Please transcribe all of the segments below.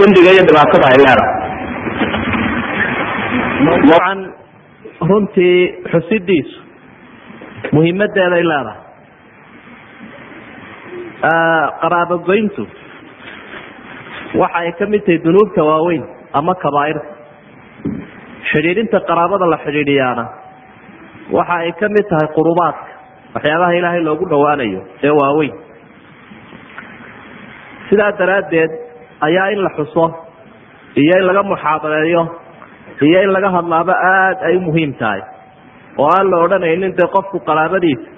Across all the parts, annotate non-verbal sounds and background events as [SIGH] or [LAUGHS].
dembiga iyo dhibaatada ay leedahay. Runtii xusidiisu muhimadeeday leedahay. Qaraabogoyntu waxa ay ka mid tahay dunuubta waaweyn ama kabaairta xidhiidhinta qaraabada la xidhiidhiyaana waxa ay ka mid tahay qurubaadka waxyaabaha ilaahay loogu dhowaanayo ee waaweyn sidaa daraaddeed ayaa in la xuso iyo in laga muxaadareeyo iyo in laga hadlaaba aada ay muhiim tahay. Oo aan la odhanaynin dee qofku qaraabadiisa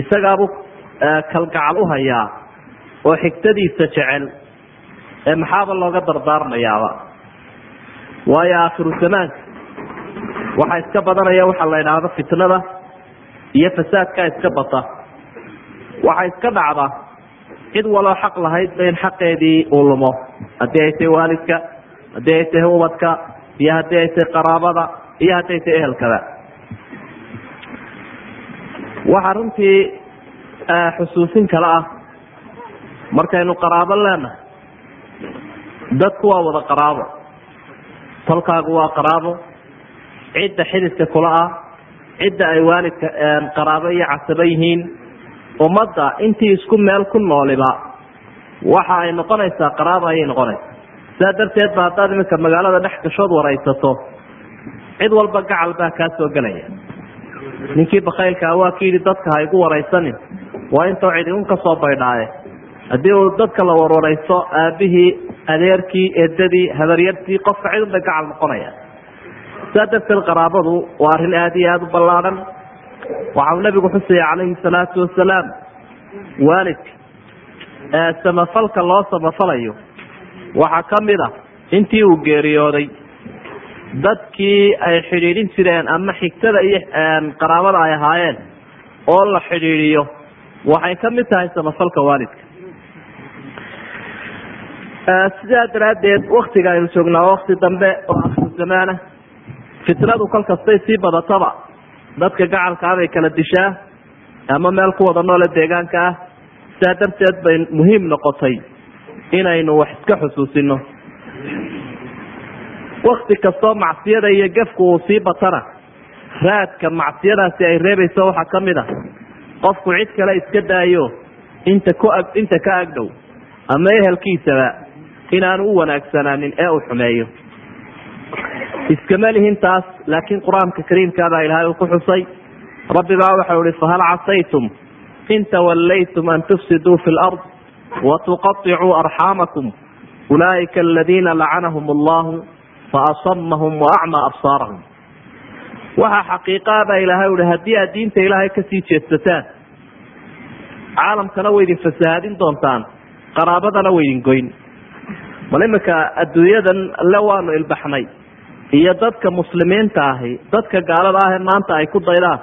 isagaabu kalgacal u hayaa oo xigtadiisa jecel ee maxaaba looga dardaarmayaaba. Waayo aakhiru zamaanka waxaa iska badanaya waxaa la idhaahdo fitnada iyo fasaadkaa iska bata. Waxaa iska dhacda cid waloo xaq lahaydba in xaqeedii uu lumo. Haddii ay tahay waalidka haddii ay tahay ubadka iyo haddii ay tahay qaraabada iyo haddii ay tahay ehelkaba. Waxaa runtii xusuusin kale ah. Markaynu qaraabo leenahay dadku waa wada qaraabo. Tolkaagu waa qaraabo. Cidda xididka kula ah. Cidda ay waalidka qaraabo iyo casabo yihiin ummadda intii isku meel ku nooliba waxa ay noqonaysaa qaraabo ayay noqonaysaa. Sidaa darteed ba haddaad iminka magaalada dhex gashood waraysato cid walba gacal baa kaa soo gelaya. Ninkii bakaylkaa waa ki yidhi dadka ha igu waraysanin waa intoo cidi un ka soo baydhaaye. Haddii uu dadka la warwaraysto aabihii adeerkii eedadii habaryartii qofka cid unbay gacal noqonaya. Sidaa darteed qaraabadu waa arrin aada iyo aada u ballaadhan waxau nabigu xusaya calayhi salaatu wasalaam waalidka samafalka loo samafalayo waxaa ka mid a intii uu geeriyooday dadkii ay xidhiidhin jireen ama xigtada iyo qaraabada ay ahaayeen oo la xidhiidhiyo waxay ka mid tahay samafalka waalidka. Sidaa daraaddeed waktiga aynu joognaa wakti dambe oo akhiru zamaana. Fitnadu kol kastay sii badataba dadka gacalkaabay kala dishaa ama meel ku wada noole deegaanka ah. Sidaa darteed bay muhiim noqotay inaynu wax iska xusuusino. Wakti kastoo macsiyada iyo gefku uu sii batana raadka macsiyadaasi ay reebayso waxaa ka mid a qofku cid kale iska daayo inta ku inta ka agdhow ama ehelkiisaba inaanu u wanaagsanaanin ee uu xumeeyo iskama lihin taas laakiin qur'aanka kariimkaabaa ilaahay uu ku xusay. Rabbi baa waxau ihi fahal casaytum in tawallaytum an tufsiduu fi lard watuqaicuu arxaamakum ulaa'ika aladiina lacanahum allahu faasamahum waacmaa absaarahum. Waxaa xaqiiqaa baa ilaahay uhi haddii aad diinta ilaahay ka sii jeedsataan caalamkana way idin fasahaadin doontaan qaraabadana way idin goyn. Bal iminka adduunyadan le waanu ilbaxnay iyo dadka muslimiinta ahi dadka gaalada ah ee maanta ay ku daydaan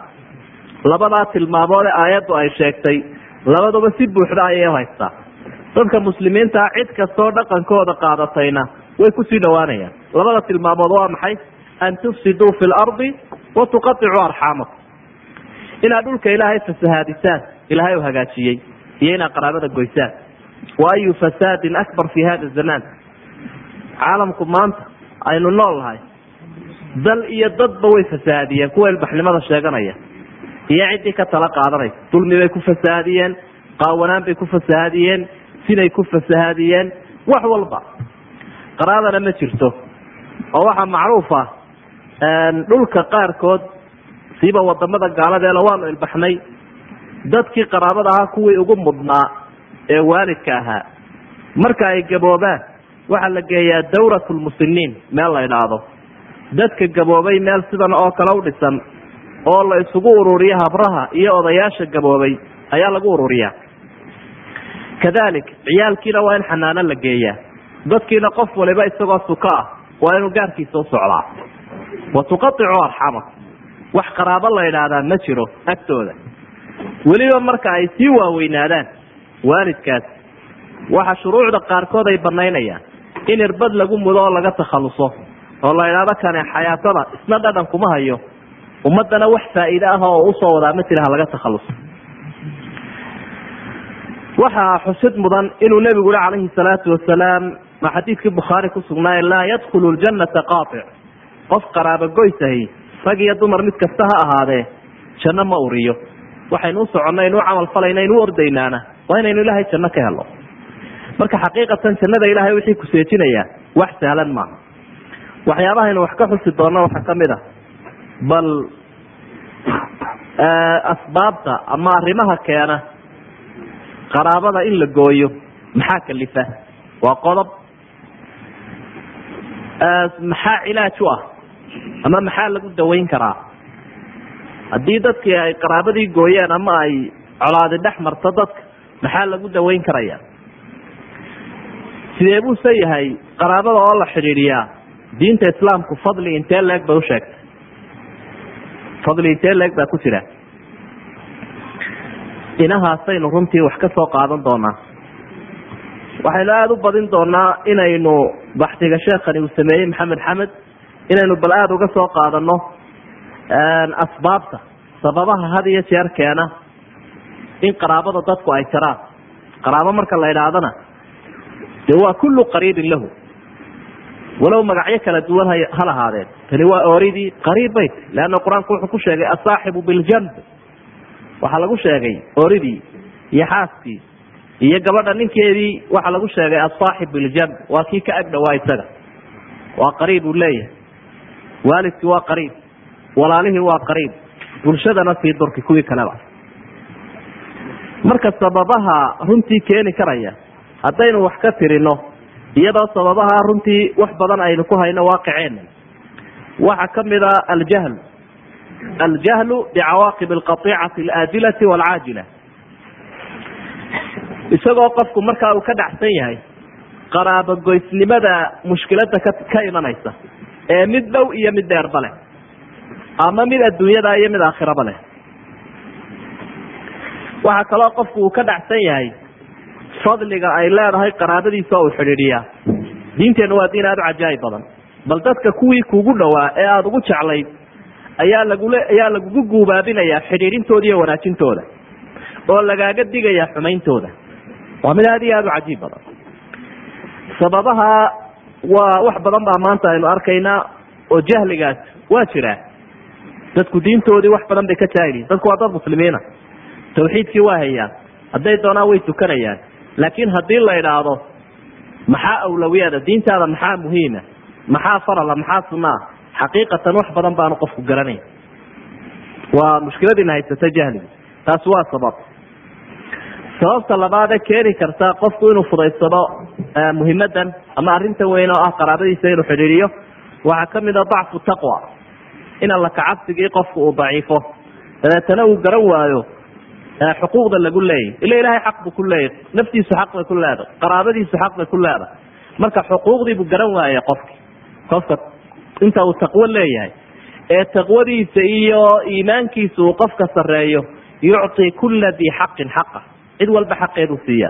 labadaa tilmaamood ee aayaddu ay sheegtay labaduba si buuxda ayay haystaa dadka muslimiinta ah cid kastoo dhaqankooda qaadatayna way ku sii dhawaanayaan labada tilmaamood waa maxay? An tufsiduu fi lardi wa tuqaicuu arxaamakum. Inaad dhulka ilaahay fasahaadisaan ilaahay u hagaajiyey iyo inaad qaraabada goysaan. Wa ayu fasaadin akbar fi hada zamaan. Caalamku maanta aynu nool nahay dal iyo dadba way fasahaadiyeen kuwa ilbaxnimada sheeganaya. Iyo ciddii ka tala qaadanaysa dulmi bay ku fasahaadiyeen qaawanaan bay ku fasahaadiyeen sinay ku fasahaadiyeen wax walba. Qaraabana ma jirto. Oo waxaa macruuf ah. Dhulka qaarkood siiba waddamada gaaladeela waanu ilbaxnay. Dadkii qaraabada ahaa kuwii ugu mudnaa ee waalidka ahaa. Marka ay gaboobaan waxaa la geeyaa dawrat lmusiniin meel la idhaahdo dadka gaboobay meel sidan oo kale u dhisan oo la isugu ururiyo habraha iyo odayaasha gaboobay ayaa lagu ururiyaa. Kadalik ciyaalkiina waa in xanaano la geeyaa. Dadkiina qof waliba isagoo suka ah waa inuu gaarkiisa u socdaa. Wa tuqaicu arxamakum. Wax qaraabo la idhaahdaa ma jiro agtooda. Weliba marka ay sii waaweynaadaan waalidkaas waxa shuruucda qaarkood ay banaynayaan in irbad lagu mudo oo laga takhaluso oo la idhaahdo kane xayaatada isna dhadhan kuma hayo. Ummadana wax faa'iide ah oo u soo wadaa ma jira ha laga takhaluso waxaa xusid mudan inuu nebigu yihi calayhi salaatu wasalaam ma xadiidkii bukhaari ku sugnaaye laa yadkhulu ljanata qaatic qof qaraabo goysahay rag iyo dumar mid kasta ha ahaadee janno ma uriyo. Waxaynu u soconnay inu camal falayna inu ordaynaana waa inaynu ilaahay janno ka helo marka xaqiiqatan jannada ilaahay wixii ku seejinayaa wax sahlan maaha waxyaabahaynu wax ka xusi doonno waxaa ka mid a bal asbaabta ama arrimaha keena qaraabada in la gooyo maxaa kalifa? Waa qodob. Maxaa cilaaj u ah? Ama maxaa lagu daweyn karaa? Haddii dadkii ay qaraabadii gooyeen ama ay colaadi dhex marto dadka maxaa lagu daweyn karaya sidee buuse yahay qaraabada oo la xidhiidhiyaa diinta islaamku fadli intee leeg bay usheegtay fadli intee leeg baa ku jira. Inahaasaynu runtii wax ka soo qaadan doonaa. Waxaynu aada u badin doonaa inaynu baxdiga sheekhani uu sameeyey maxamed xamed inaynu bal aada uga soo qaadano asbaabta sababaha had iyo jeer keena in qaraabada dadku ay jaraan qaraabo marka la idhaahdana de waa kullu qariibin lahu walow magacyo kala duwan ha lahaadeen. Tani waa ooridii qariib bayt leanna qur'aanku wuxuu ku sheegay asaaxibu biljanb waxaa lagu sheegay ooridii iyo xaaskii iyo gabadha ninkeedii. Waxaa lagu sheegay asaaxib biljanb waa kii ka agdhawaa isaga. Waa qariib uu leeyahay. Waalidkii waa qariib. Walaalihii waa qariib. Bulshadana sii durki kuwii kaleba. Marka sababaha runtii keeni karaya haddaynu wax ka tirino iyadoo sababaha runtii wax badan aynu ku hayno waaqiceenna waxaa ka mid a aljahl. Aljahlu bicawaaqib alqaicati alaajilati walcaajila isagoo qofku markaa uu ka dhacsan yahay qaraabo goysnimada mushkilada ka imanaysa ee mid dhow iyo mid dheerba leh ama mid adduunyada iyo mid aakhiraba leh. Waxaa kaloo qofku uu ka dhacsan yahay fadliga ay leedahay qaraabadiisa uu xidhiidhiyaa diinteenna waa diin aada u cajaayib badan. Bal dadka kuwii kugu dhowaa ee aada ugu jeclayd ayaa lagule ayaa lagugu guubaabinayaa xidhiidhintooda iyo wanaajintooda oo lagaaga digayaa xumayntooda. Waa mid aada iyo aada u cajiib badan. Sababaha waa wax badan baa maanta aynu arkaynaa oo jahligaas waa jiraa dadku diintoodii wax badan bay ka jaahiliin dadku waa dad muslimiina. Tawxiidkii waa hayaan. Hadday doonaan way tukanayaan laakiin haddii la idhaahdo maxaa awlawiyada? Diintaada maxaa muhiima? Maxaa farala? Maxaa sunaa xaqiiqatan wax badan baanu qofku garanayn. Waa mushkiladiina haysata jahliga. Taasi waa sabab. Sababta labaadee keeni karta qofku inuu fudaysado muhimadan ama arrintan weyn oo ah qaraabadiisa inuu xidhiiriyo waxaa ka mid a dacfu taqwa. In alla qofku uu daciifo. Dabeetana uu garan waayo xuquuqda lagu leeyahy ila ilahay xaq buu ku leeyahy naftiisu xaq bay ku leedahay. Qaraabadiisu xaq bay ku leedahay. Marka xuquuqdiibuu garan waaya qofki qofka inta uu taqwo leeyahay. Ee taqwadiisa iyo iimaankiisa uu qofka sareeyo yucطi kula dii xaqin xaqa. Cid walba xaqeedu siiya.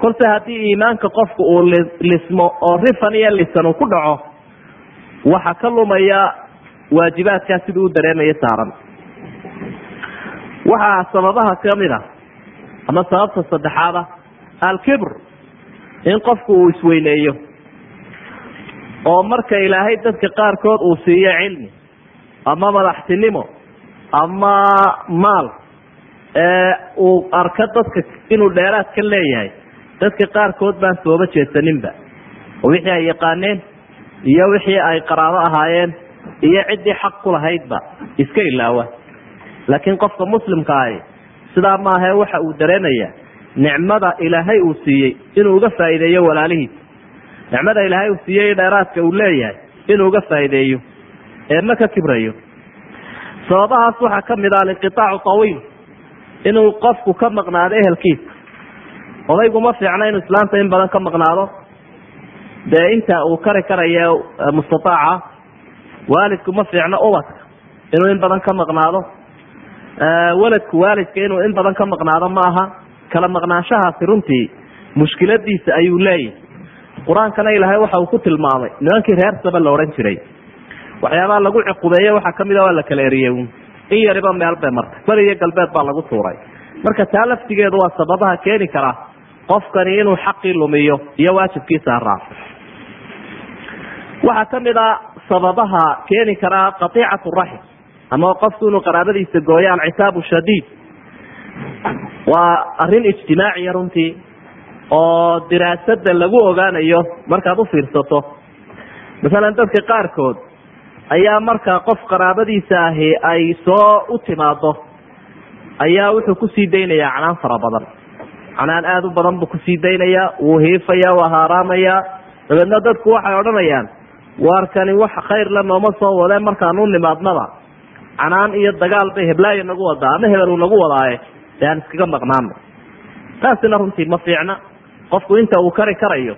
Kolse haddii iimaanka qofku uu lismo oo rifan iyo lisan uu ku dhaco waxa ka lumaya waajibaadkaa siduu u dareemaya saaran waxaa sababaha ka mid a ama sababta saddexaada alkibr. In qofku uu isweyneeyo oo marka ilaahay dadka qaarkood uu siiyo cilmi ama madaxtinimo ama maal ee uu arko dadka inuu dheeraad ka leeyahay dadka qaarkood baan sooba jeesaninba. Oo wixii ay yaqaaneen iyo wixii ay qaraabo ahaayeen iyo ciddii xaq ku lahaydba iska ilaawa laakiin qofka muslimka ahi sidaa maahae waxa uu dareemaya nicmada ilaahay uu siiyey inuu uga faa'iideeyo walaalihiis nicmada ilaahay uu siiyey dheeraadka uu leeyahay inuu uga faa'iideeyo ee ma ka kibrayo. Sababahaas waxaa ka mid ah alinqitaacu tawiil inuu qofku ka maqnaado ehelkiisa. Odaygu ma fiicna inuu islaanta in badan ka maqnaado. Dee inta uu kari karayo mustataaca waalidku ma fiicno ubadka inuu in badan ka maqnaado waladku waalidka inuu in badan ka maqnaado ma aha kala maqnaanshahaasi runtii mushkiladiisa ayuu leeyahay. Qur'aankana ilaahay waxa uu ku tilmaamay nimankii reer saba la odhan jiray. Waxyaabaha lagu ciqubeeye waxaa ka mid a waa la kala eriyey in yariba meel bay martay beri iyo galbeed baa lagu tuuray. Marka taa laftigeedu waa sababaha keeni kara qofkani inuu xaqii lumiyo iyo waajibkiisa haraa waxaa ka mid a sababaha keeni karaa qatiicatu raxim ama qofku inuu qaraabadiisa gooyo alcitaabu shadiid. Waa arrin ijtimaaciya runtii oo diraasada lagu ogaanayo markaad u fiirsato. Masalan dadka qaarkood ayaa marka qof qaraabadiisa ahi ay soo u timaado ayaa wuxuu ku sii daynayaa canaan fara badan. Canaan aada u badan buu ku sii daynayaa wuu hiifaya waa haaraamaya. Dabeedna dadku waxay odhanayaan waarkani wax khayr la nooma soo wade markaan u nimaadnaba canaan iyo dagaal bay heblaayo nagu wadaa ama hebel uu nagu wadaaye dee aan iskaga maqnaano taasina runtii ma fiicna. Qofku inta uu kari karayo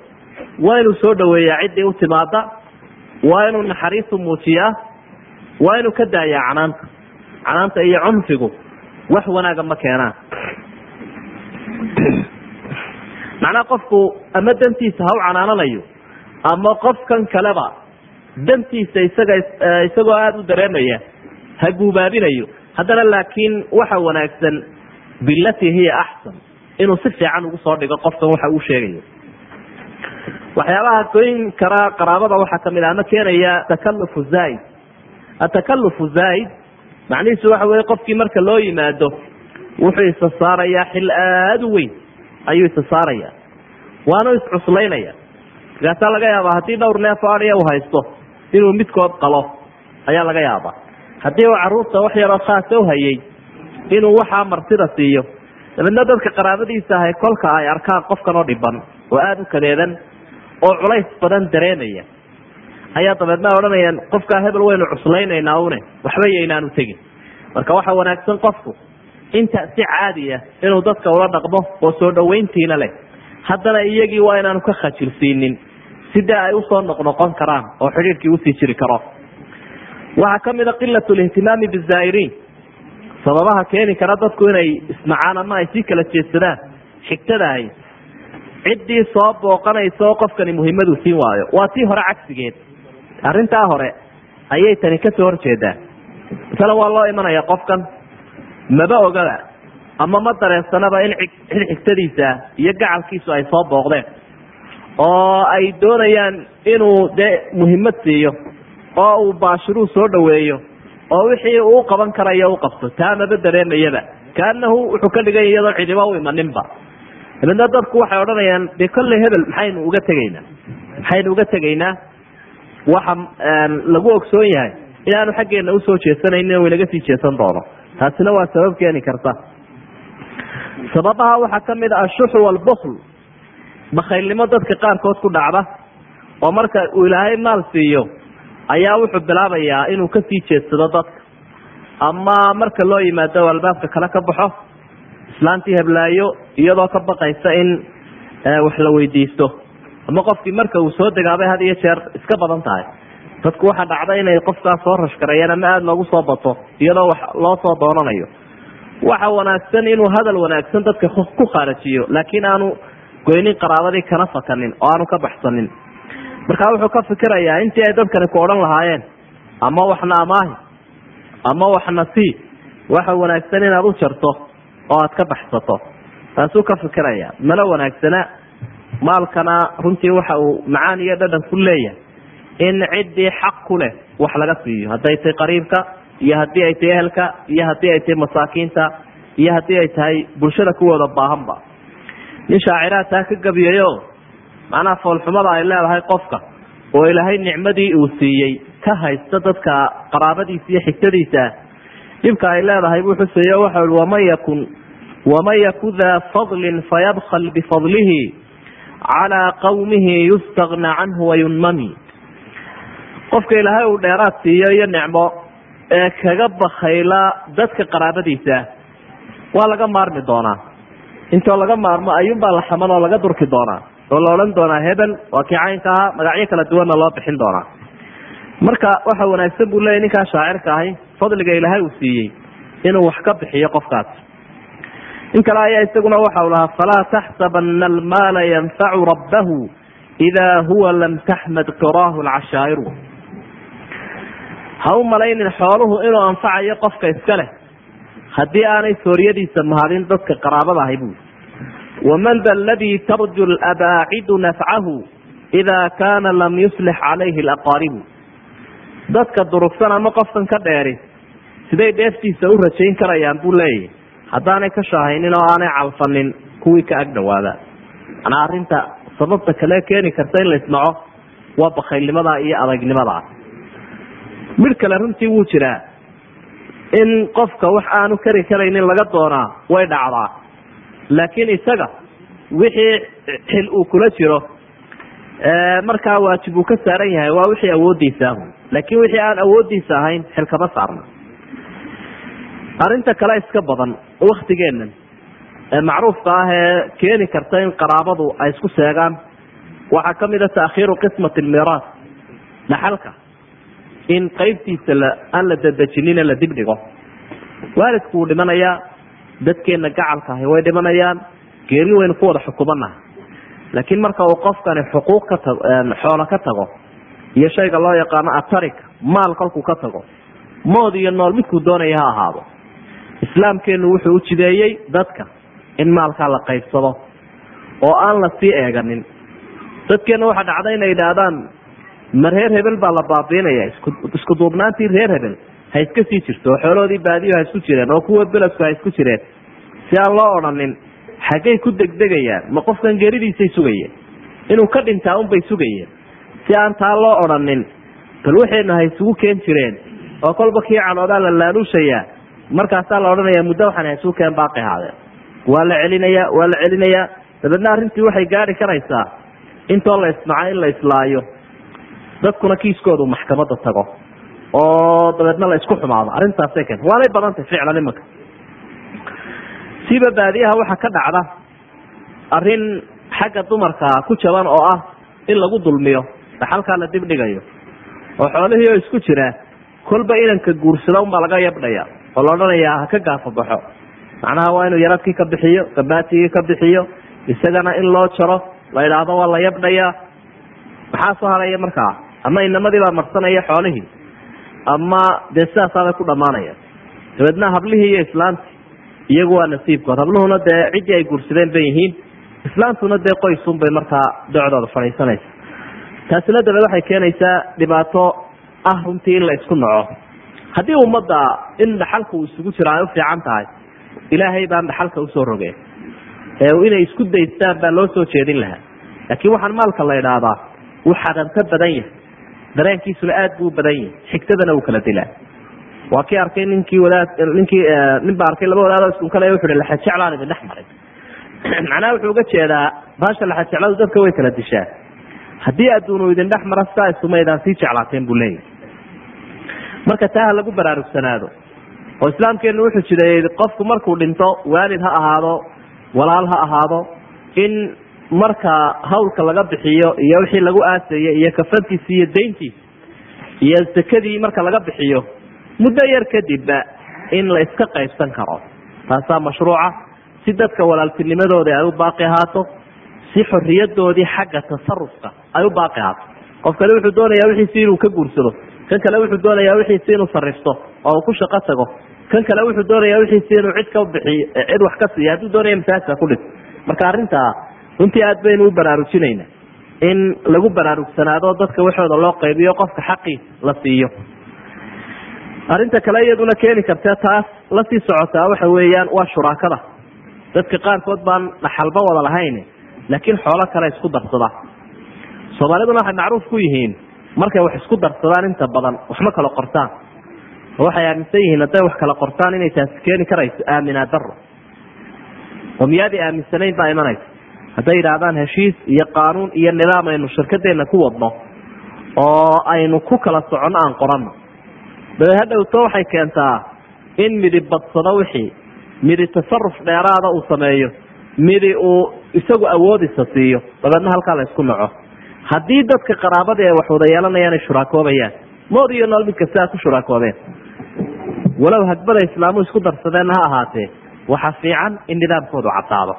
waa inuu soo dhaweeyaa ciddii u timaada waa inuu naxariisu muujiyaa waa inuu ka daayaa canaanta. Canaanta iyo cunfigu wax wanaaga ma keenaan. Macnaha qofku ama dantiisa ha u canaananayo ama qofkan kaleba dantiisa isaga isagoo aada u dareemaya ha guubaabinayo haddana laakiin waxa wanaagsan bilatii hiya axsan inuu si fiican ugu soo dhigo qofkan waxa uu sheegayo. Waxyaabaha goyn kara qaraabada waxaa ka mid a ama keenaya takalufu zaaid atakalufu zaaid macnihiisu waxa weye qofkii marka loo yimaado wuxuu isa saarayaa xil aada u weyn ayuu isa saaraya waanu iscuslaynaya markaasaa laga yaabaa haddii dhowr neef o adhiya u haysto inuu midkood qalo ayaa laga yaabaa haddii uu carruurta wax yaroo khaasa uhayay inuu waxaa martida siiyo dabeedna dadka qaraabadiisa ahay kolka ay arkaan qofkan oo dhiban oo aada u kadeedan oo culays badan dareemaya. Ayaa dabeedna odhanayaan qofkaa hebel waynu cuslaynaynaa une waxba yaynaanu tegin. Marka waxa wanaagsan qofku inta si caadiya inuu dadka ula dhaqmo oo soo dhawayntiina leh haddana iyagii waa inaanu ka khajilsiinin sidee ay u soo noqnoqon karaan oo xidhiirkii u sii jiri karo waxaa ka mid a qilat lihtimaami bizaa'iriin. Sababaha keeni kara dadku inay isnacaan ama ay sii kala jeedsadaan xigtadahay. Ciddii soo booqanaysa oo qofkani muhimmadu siin waayo. Waa tii hore cagsigeed. Arrintaa hore ayay tani ka soo horjeedaa masalan waa loo imanaya qofkan maba ogaba ama ma dareensanaba in xigtadiisa iyo gacalkiisu ay soo booqdeen. Oo ay doonayaan inuu dee muhimmad siiyo oo uu baashiruu soo dhaweeyo oo wixii uu qaban karayo u qabto taa maba dareemayaba kaanahu wuxuu ka dhiganya iyadoo cidiba u imaninba dabeedna dadku waxay odhanayaan dee kolley hebel maxaynu uga tegaynaa? Maxaynu uga tegaynaa? Waxa lagu ogsoon yahay inaanu xaggeena u soo jeesanaynin o inaga sii jeesan doono. Taasina waa sabab keeni karta. Sababaha waxaa ka mid a ashuxu walbukl bakhaylnimo dadka qaarkood ku dhacda oo marka uu ilaahay maal siiyo ayaa wuxuu bilaabayaa inuu ka sii jeedsado dadka ama marka loo yimaado albaabka kale ka baxo islaantii heblaayo iyadoo ka baqaysa in wax la weydiisto. Ama qofkii marka uu soo degaabay had iyo jeer iska badan tahay. Dadku waxaa dhacda inay qofkaas soo rashgareeyaan ama aada loogu soo bato iyadoo wax loo soo doonanayo. Waxa wanaagsan inuu hadal wanaagsan dadka ku khaarajiyo laakiin aanu goynin qaraabadii kana fakanin oo aanu ka baxsanin markaa wuxuu ka fikirayaa intii ay dadkani ku odhan lahaayeen ama waxna amaahi ama waxna sii waxa wanaagsan inaad u jarto oo aad ka baxsato. Taasuu ka fikiraya mana wanaagsana maalkana runtii waxa uu macaan iyo dhadhan ku leeyahay in ciddii xaq ku leh wax laga siiyo. Hadday tahay qariibka iyo haddii ay tahay ehelka iyo haddii ay tahay masaakiinta iyo haddii ay tahay bulshada kuwooda baahanba. Nin shaaciraha taa ka gabiyayo macnaha foolxumada ay leedahay qofka oo ilaahay nicmadii uu siiyey ka haysta dadka qaraabadiisa iyo xigtadiisa. Dhibka ay leedahay buu xuseeyo waxa i waman yakun waman yaku daa fadlin fayabkal bifadlihi calaa qawmihi yustagna canhu wayunmami qofka ilaahay uu dheeraad siiyo iyo nicmo ee kaga bakayla dadka qaraabadiisa waa laga maarmi doonaa. Intoo laga maarmo ayuunbaa la xaman oo laga durki doonaa oo la odhan doonaa hebel waa kii ahaa magacyo kala duwanna loo bixin doonaa. Marka waxa wanaagsan buu leeyahy ninkaa shaacirka ahi fadliga ilaahay uu siiyey inuu wax ka bixiyo qofkaas. In kale ayaa isaguna waxa u lahaa falaa taxsabana almaala yanfacu rabbahu idaa huwa lam taxmad qiraahu lcashaa'iru ha u malaynin xooluhu inuu anfacayo qofka iska leh haddii aanay sooryadiisa mahadin dadka qaraabada ahay bui waman da aladii tarju labaacidu nafcahu ida kaana lam yuslix calayhi alaqaaribu dadka durugsan ama qofkan ka dheeri siday dheeftiisa u rajayn karayaan buu leeyahy haddaanay ka shaahaynin oo aanay calfanin kuwii ka ag dhawaada manaa arrinta sababta kale keeni karta in la isnaco waa bakaylnimadaa iyo adagnimadaa mid kale runtii wuu jiraa in qofka wax aanu kari karaynin laga doonaa way dhacdaa laakiin isaga wixii xil uu kula jiro markaa waajib uu ka saaran yahay waa wixii awoodiisa ahu laakiin wixii aan awoodiisa ahayn xil kama saarna. Arrinta kale iska badan waktigeenan ee macruufka ah ee keeni karta in qaraabadu ay isku seegaan waxaa ka mid a taakhiiru qismat almiiraas dhaxalka in qeybtiisa la aan la dadejinin la dib dhigo. Waalidku wuu dhimanayaa dadkeena gacalka ahi way dhimanayaan geeri waynu ku wada xukumanaha laakiin marka uu qofkani xuquuq ka tago xoolo ka tago iyo shayga loo yaqaano atarik maal kolkuu ka tago mood iyo nool midkuu doonaya ha ahaado. Islaamkeenu wuxuu u jideeyey dadka in maalkaa la qaybsado oo aan la sii eeganin. Dadkeena waxaa dhacda inay idhaahdaan ma reer hebel baa la baabiinaya isku duubnaantii reer hebel ha iska sii jirto oo xooloodii baadiyo ha isku jireen oo kuwa beledku ha isku jireen. Si aan loo odhanin xaggay ku degdegayaan ma qofkan geeridiisay sugayeen? Inuu ka dhintaa unbay sugayeen. Si aan taa loo odhanin bal waxaynu ha isugu keen jireen. Oo kolba kii canoodaa la laaluushayaa markaasaa la odhanaya muddo waxaan ha isugu keen baaqi ahaadeen waa la celinayaa waa la celinayaa. Dabeedna arrintii waxay gaari karaysaa. Intoo la isnaco in la islaayo. Dadkuna kiiskoodu maxkamadda tago oo dabeedna la isku xumaado. Arrintaasay keen waanay badantay ficlan imanka siiba baadiyaha waxaa ka dhacda arrin xagga dumarka ku jaban oo ah in lagu dulmiyo dhaxalkaa la dib dhigayo oo xoolihii oo isku jira kolba inanka guursada unbaa laga yabdhaya oo la odhanayaa ha ka gaafo baxo. Macnaha waa inuu yaradkii ka bixiyo gabaatigii ka bixiyo isagana in loo jaro la idhaahdo waa la yabdhayaa maxaa soo haraya markaa? Ama inamadii baa marsanaya xoolihii ama dee sidaasaabay ku dhamaanaya dabeedna hablihii iyo islaantii iyagu waa nasiibkood habluhuna dee ciddii ay guursadeen bay yihiin. Islaantuna dee qoysunbay markaa docdooda fadhiisanaysa taasina dabeed waxay keenaysaa dhibaato ah runtii in la isku naco haddii ummadda in dhaxalka uu isugu jiro ay u fiican tahay ilaahay baan dhaxalka u soo rogeen ee inay isku daystaan baa loo soo jeedin lahaa. Laakiin waxaan maalka la idhaahdaa wuu xadanto badan yahay dareenkiisuna aad buu badan yahay. Xigtadana uu kala dilaa. Waa kii arkay ninkii wadaad ninkii nin baa arkay laba wadaadoo iskunkale wuxu laxajeclaan idin dhex maray. [CLEARS THROAT] Macnaha wuxuu uga jeedaa baasha laxajecladu dadka way kala dishaa. Haddii adduunu idin dhex mara sidaa isumaydaan sii jeclaateen buu leeyahy marka taa ha lagu baraarugsanaado oo islaamkeenu wuxuu jideeyey qofku markuu dhinto waalid ha ahaado walaal ha ahaado in marka hawlka laga bixiyo iyo wixii lagu aasayey iyo kafantiisi iyo dayntiisi iyo sekadii marka laga bixiyo muddo yar kadibba in la iska qaybsan karo. Taasaa mashruuca. Si dadka walaaltinimadooda ay u baaqi ahaato si xoriyadoodii xagga tasarufka ay u baaqi ahaato. Qof kale wuxuu doonayaa wixiisi inuu ka guursado kan kale wuxuu doonayaa wixiisi inuu sarifto oo uu ku shaqo tago kan kale wuxuu doonayaa wixiisi inuu cid ka bixiyo cid wax ka siiyo hadduu doonaya masaajka ku dhig. Marka arrintaa runtii aad baynu u baraarujinayna in lagu baraarugsanaado dadka waxooda loo qaybiyo qofka xaqii la siiyo. Arrinta kale iyaduna keeni kartee taas la sii socotaa waxa weeyaan waa shuraakada. Dadka qaarkood baan dhaxalba wada lahayn laakiin xoolo kale isku darsada. Soomaaliduna waxay macruuf ku yihiin markay wax isku darsadaan inta badan waxma kala qortaan. Waxay aaminsan yihiin hadday wax kala qortaan inay taasi keeni karayso aaminaa daro oo miyaadii aaminsanayn baa imanaysa hadday yidhaahdaan heshiis iyo qaanuun iyo nidaam aynu shirkadeena ku wadno oo aynu ku kala soconno aan qoranno. Dabeed hadhowto waxay keentaa in midi badsado wixii midi tasaruf dheeraada uu sameeyo midi uu isagu awoodisa siiyo. Dabeedna halkaa la isku naco haddii dadka qaraabadii ay wax wada yeelanayaan ay shuraakoobayaan mood iyo nool midka sidaa ku shuraakoobeen. Walow hagbada islaamu isku darsadeenna ha ahaatee waxa fiican in nidaamkoodu caddaado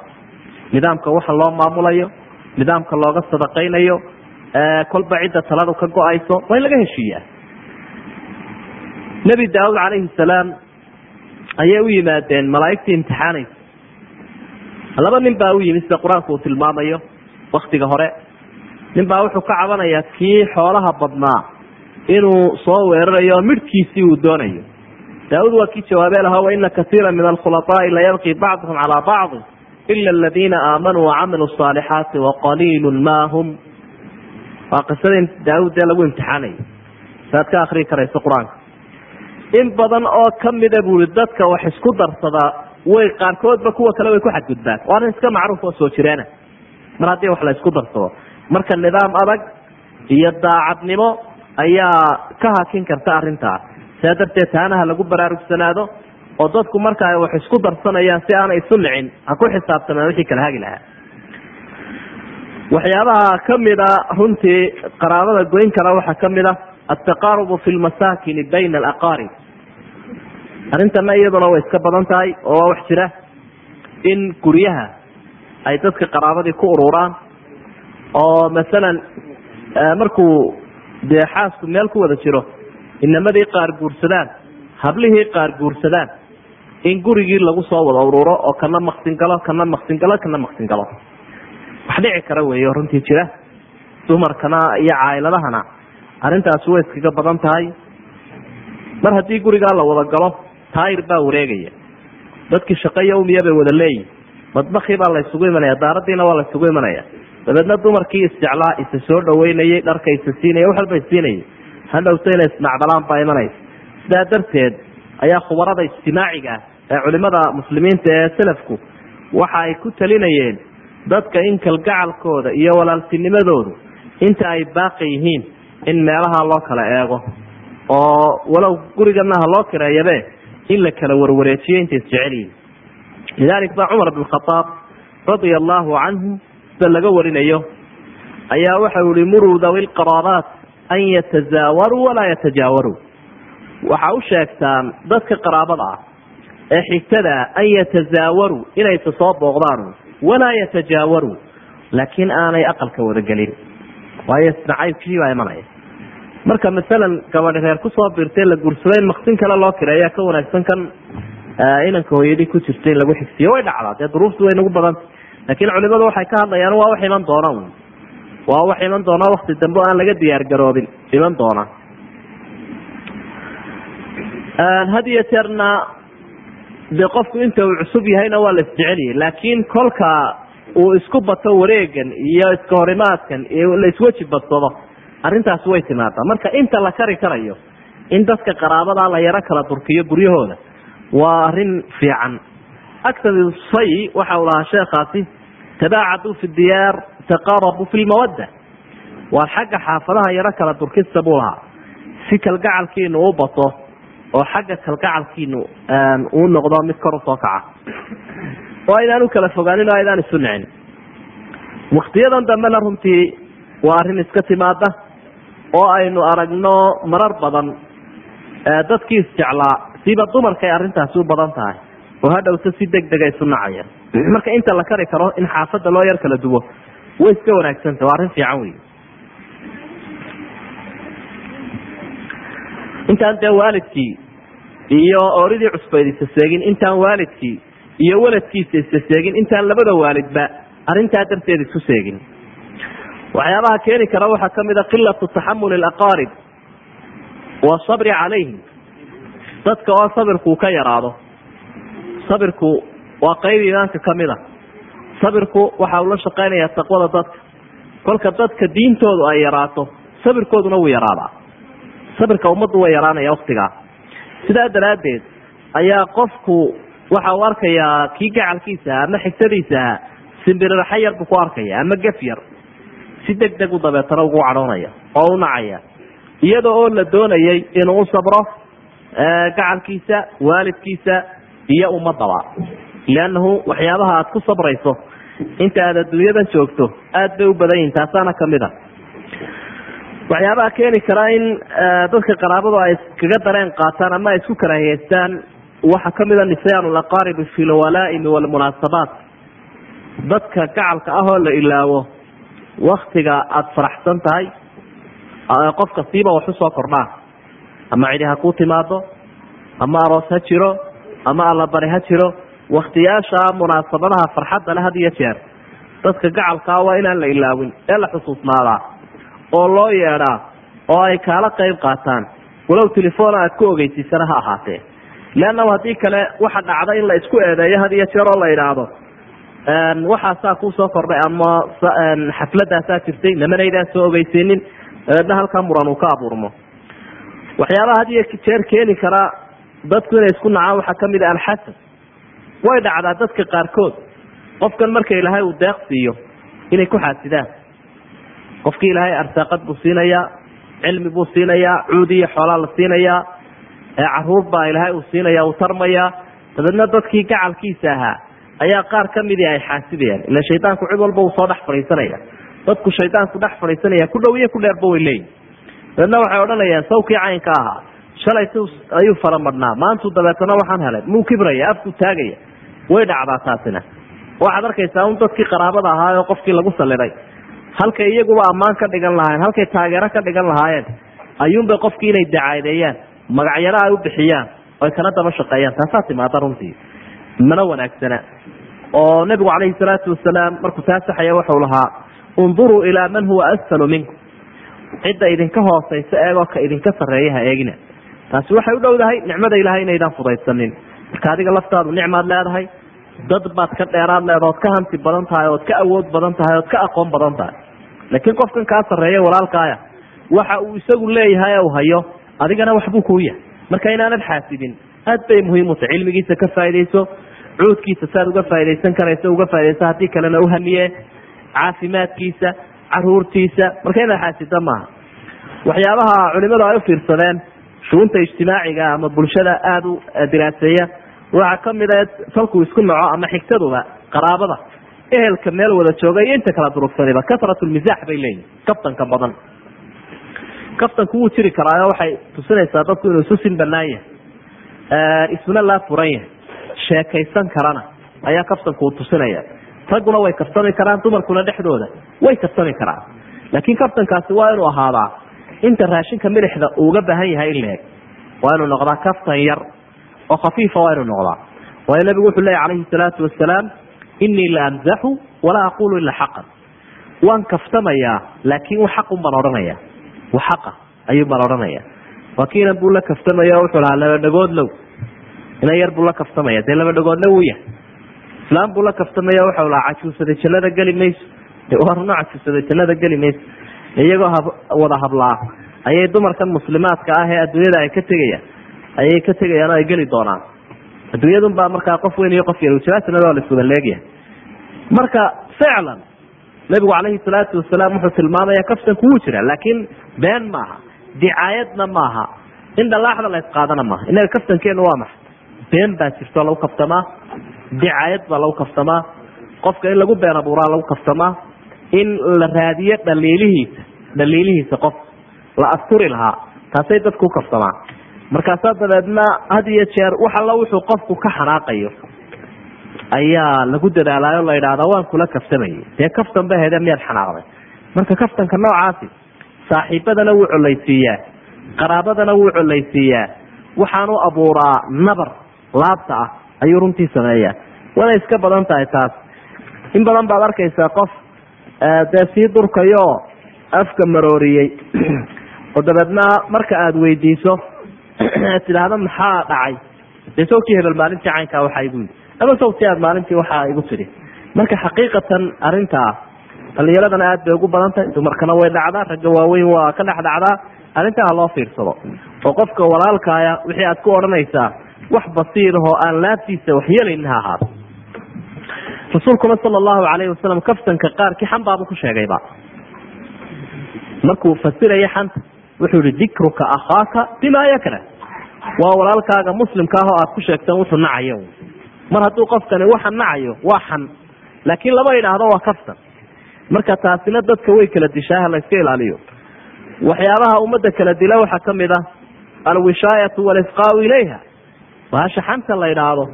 nidaamka waxa loo maamulayo nidaamka looga sadaqaynayo kolba cidda taladu ka go'ayso waa in laga heshiiyaa nebi daawud calayhi salaam ayay u yimaadeen malaaigtii imtixaanaysa. Laba nin baa u yimi sida qur'aanku uu tilmaamayo waktiga hore. Nin baa wuxuu ka cabanayaa kii xoolaha badnaa inuu soo weerarayo oo midhkiisii uu doonayo. Daawud waa kii jawaabee lahaa waina kaiira min alkhulaaai layabqi bacduhum calaa bacdi ila aladiina aamanuu wacamiluu saalixaati waqaliilu ma hum waa qisadii daawud dee lagu imtixaanayo saad ka akrii karayso qur'aanka in badan oo kamida bui dadka wax isku darsadaa way qaarkoodba kuwa kale way ku xadgudbaan. Waa arrin iska macruuf oo soo jireena mar haddii wax la isku darsado. Marka nidaam adag iyo daacadnimo ayaa ka hakin karta arrintaa. Saa darteed taanaha lagu baraarugsanaado oo dadku marka ay wax isku darsanayaan si aanay isu nicin ha ku xisaabtamaan wixii kala hagi lahaa. Waxyaabaha kamida runtii qaraabada goyn kara waxaa ka mid a altaqaarubu fi lmasaakini bayna alaqaarib. Arrintana iyaduna way iska badan tahay oo waa wax jira in guryaha ay dadka qaraabadii ku ururaan oo masalan markuu dee xaasku meel ku wada jiro inamadii qaar guursadaan hablihii qaar guursadaan in gurigii lagu soo wada ururo oo kana maksin galo kana maksin galo kana maksin galo. Wax dhici kara weeyo runtii jira. Dumarkana iyo caayiladahana arrintaasi way iskaga badan tahay. Mar haddii gurigaa la wada galo taayir baa wareegaya. Dadkii shaqeyo umiya bay wada leeyihiin madbakii baa la isugu imanaya daaradiina waa la isugu imanaya. Dabeedna dumarkii isjeclaa isa soo dhaweynayay dharka isa siinaya wax walba isiinayay hadhowta inay isnacdalaan baa imanaysa. Sidaa darteed ayaa khubarada ijtimaaciga ah ee culimada muslimiinta ee salafku waxa ay ku talinayeen dadka in kalgacalkooda iyo walaaltinimadoodu inta ay baaqi yihiin in meelaha loo kala eego oo walow gurigana ha loo kireeyabe in la kala warwareejiyo intay isjecel yihiin lidalik ba cumar bn khaaab radia allahu canhu sida laga warinayo ayaa waxau ihi muruu dawi lqaraabaat an yatazaawaruu walaa yatajaawaruu waxa u sheegtaan dadka qaraabada ah ee xigtada an yatazaawaruu inaysa soo booqdaan. Walaa yatajaawaruu laakiin aanay aqalka wadagelin waayo isnacaybkii baa imanaya. Marka masalan gabadhi reer ku soo biirtay la guursaday maksin kale loo kireeya ka wanaagsan kan inanka hooyadii ku jirta in lagu xigsiyo way dhacdaa dee duruuftu way nagu badanta laakiin culimadu waxay ka hadlayaan waa wax iman doona. Waa wax iman doona wakti dambe o aan laga diyaar garoobin iman doona had iyo jeerna dee qofku inta uu cusub yahayna waa la isjeceliyay laakiin kolka uu isku bato wareegan iyo iska horimaadkan iyo la isweji badsado arrintaasi way timaadaa. Marka inta la kari karayo in dadka qaraabada la yaro kala durkiyo guryahooda waa arrin fiican. Aksar say waxa uu lahaa sheekhaasi tabaacaduu fi diyaar taqaarabuu fi lmawadda. Waa xagga xaafadaha yaro kala durkista buu lahaa. Si kalgacalkiinu u bato oo xagga kalgacalkiinu uu noqdo mid kor u soo kaca. Oo aydaan u kala fogaanin oo aydaan isu nicin waktiyadan dambena runtii waa arrin iska timaada oo aynu aragno marar badan dadkii isjeclaa siiba dumarkay arrintaasi u badan tahay. Oo hadhowta si deg dega isu nacaya. Marka inta la kari karo in xaafadda loo yar kala duwo way iska wanaagsanta waa arrin fiican wey intaan dee waalidkii iyo oridii cusbayd isa seegin intaan waalidkii iyo waladkiisa isa seegin intaan labada waalidba arrintaa darteed isu seegin. Waxyaabaha keeni kara waxaa ka mid a qilatu taxamuli alaqaarib wasabri calayhim. Dadka oo sabirku ka yaraado. Sabirku waa qeyb iimaanka ka mid a. Sabirku waxa uu la shaqeynaya taqwada dadka. Kolka dadka diintoodu ay yaraato sabirkooduna wuu yaraadaa sabirka ummaddu way yaraanaya waktigaa sidaa daraaddeed ayaa qofku waxa uu arkayaa kii gacalkiisa aha ama xigtadiisa simbiriraxa yar buu ku arkaya ama gef yar. Si deg deg u dabeetana ugu cadhoonaya oo u nacaya. Iyada oo la doonayay inuu u sabro gacalkiisa waalidkiisa iyo ummadaba liannahu waxyaabaha aad ku sabrayso inta aad adduunyadan joogto aad bay u badan yihiin taasaana ka mid a waxyaabaha keeni kara in dadka qaraabadu ay iskaga dareen qaataan ama ay isku karaahiyeystaan waxaa ka mid a nisyan laqaaribi fi lwalaaimi walmunaasabaat dadka gacalka ah oo la ilaawo waktiga aada faraxsan tahay qofka siiba wax u soo kordhaa. Ama cidi ha ku timaado ama aroos ha jiro ama allabari ha jiro waktiyaasha munaasabadaha farxadda le had iyo jeer. Dadka gacalkaa waa inaan la ilaawin ee la xusuusnaadaa oo loo yeedhaa oo ay kaala qayb qaataan. Walow telefoon aad ku ogeysiisana ha ahaatee. Leannahu haddii kale waxa dhacda in la isku eedeeyo had iyo jeer oo la idhaahdo waxaasaa kuusoo kordhay ama xafladaasaa jirtay namanaydaan soo ogeysiinin dabeedna halkaa muran uu ka abuurmo. Waxyaabaha had iyo jeer keeni kara dadku inay isku nacaan waxaa ka mid a alxasad. Way dhacdaa dadka qaarkood. Qofkan marka ilaahay uu deeq siiyo inay ku xaasidaan qofkii ilaahay arsaaqad buu siinayaa cilmi buu siinayaa cuudi iyo xoolaa la siinayaa carruur baa ilaahay uu siinaya uu tarmayaa. Dabeedna dadkii gacalkiisa ahaa ayaa qaar kamidii ay xaasidayaan ila shaydaanku cid walba uu soo dhex fadhiisanaya dadku shaydaanku dhex fadhiisanaya ku dhow iyo ku dheerba way leeyihiin dabeedna waxay odhanayaan sawkii caynka ahaa shalay s ayuu faramadhnaa. Maantu dabeetana waxaan helay muu kibraya afkuu taagaya. Way dhacdaa taasina. Waxaad arkaysaa un dadkii qaraabada ahaa oo qofkii lagu saliday halkay iyaguba ammaan ka dhigan lahaayeen halkay taageero ka dhigan lahaayeen ayuunbay qofkii inay dacaadeeyaan magacyaro ay u bixiyaan oy kana daba shaqeeyaan. Taasaa timaada runtii. Mana wanaagsana. Oo nabigu calayhi salaatu wasalaam markuu taa saxaya waxau lahaa unduruu ilaa man huwa asfalu minkum cidda idinka hoosaysa eegoo ka idinka sarreeya ha eegina taasi waxay u dhowdahay nicmada ilahay inaydaan fudaysanin marka adiga laftaadu nicmaad leedahay dad baad ka dheeraad leeda ood ka hanti badan tahay ood ka awood badan tahay ood ka aqoon badan tahay. Laakiin qofkan kaa sarreeya walaalkaaya waxa uu isagu leeyahay u hayo adigana waxbuu kuu yahay marka inaanad xaasidin aad bay muhiim u tahay. Cilmigiisa ka faaidayso cuudkiisa saad uga faaidaysan karayso uga faaidayso haddii kalena uhamiye caafimaadkiisa caruurtiisa. Marka inaad xaasidda maaha. Waxyaabaha culimadu ay u fiirsadeen shuunta ijtimaaciga ama bulshada aada u diraaseeya waxaa ka mid a salkuu isku naco ama xigtaduba qaraabada ehelka meel wada jooga iyo inta kala durugsaniba kasrat lmisaax bay leeyihiin kaftanka badan. Kaftanku wuu jiri karaayo waxay tusinaysaa dadku inuu isu sin banaan yahay isuna laa furan yahay sheekaysan karana ayaa kaftanku uu tusinaya. Ragguna way kaftami karaan dumarkuna dhexdooda way kaftami karaan. Laakiin kaftankaasi waa inuu ahaadaa inta raashinka milixda uga baahan yahay in leeg waa inuu noqdaa kaftan yar oo khafiifa waa inuu noqdaa. Waayo nabigu wuxuu leeya calayhi salaatu wasalaam inii la amzaxu walaa aqulu ilaa xaqan. Waan kaftamayaa laakiin xaqun baan odhanaya xaqa ayuu baan odhanaya buu la kaftamaya o wuxuu lahaa laba dhagoodlow inan yar buu la kaftamaya dee laba dhagoodna wuu yahay islaam buu la kaftamaya waxau lahaa cajuusada jannada geli mayso. Warno cajuusada jannada geli mayso. Iyagoo wada hablaa ayay dumarkan muslimaadka ah ee adduunyada ay ka tegayaan ayay ka tegayaan oo ay geli doonaan. Adduunyadun baa markaa qof weyn iyo qof yar jawaasnada waa la leegyahay. Marka ficlan nabigu calayhi salaatu wasalaam wuxuu tilmaamaya kaftanku wuu jira laakiin been maaha dicaayadna maaha in dhalaaxda la isqaadana maaha. Inaga kaftankeenu waa maxa been baa jirto lagu kaftamaa dicaayad baa lagu kaftamaa qofka in lagu been abuuraa lagu kaftamaa in la raadiyo dhaliilihiisa dhaliilihiisa qof la asturi lahaa taasay dadku u kaftamaa markaasaa dabeedna had iyo jeer wax alla wuxuu qofku ka xanaaqayo ayaa lagu dadaalaayo la idhaahdaa waan kula kaftamayay. Dee kaftan ba miyaad xanaaqday? Marka kaftanka noocaasi saaxiibadana wuu colaysiiyaa qaraabadana wuu colaysiiyaa waxaanu abuuraa nabar laabta ah ayuu runtii sameeyaa. Waana iska badan tahay taas. In badan baad arkaysaa qof dee sii durkayo afka marooriyey. [CLEARS THROAT] Oo dabeedna marka aada weydiiso [CLEARS THROAT] tidhaahdo maxaa dhacay? Dee sawkii hebel maalintii caynkaa waxaa igu yii ama sawti aad maalintii waxaa igu tidhi. Marka xaqiiqatan arintaa dhalinyaradana aad bay ugu badan tahay dumarkana way dhacdaa ragga waaweyn waa ka dhex dhacdaa. Arrintaa loo fiirsado. Oo qofka walaalkaaya wixii aad ku odhanaysaa wax basiirahoo aan laabtiisa waxyeelaynin ha ahaado. Rasuulkuna sala allahu calayhi wasalam kaftanka qaarkii xan baabu ku sheegayba markuu fasiraya xanta wuxuu yihi dikruka akhaaka bimaa yakrah waa walaalkaaga muslimka ah oo aad ku sheegteen wuxuu nacayo. Mar hadduu qofkani waxa nacayo waa xan. Laakiin lama idhaahdo waa kaftan. Marka taasina dadka way kala dishaa la iska ilaaliyo. Waxyaabaha ummadda kala dila waxaa ka mid ah alwishaayatu walisqaau ilayha. Baasha xanta la idhaahdo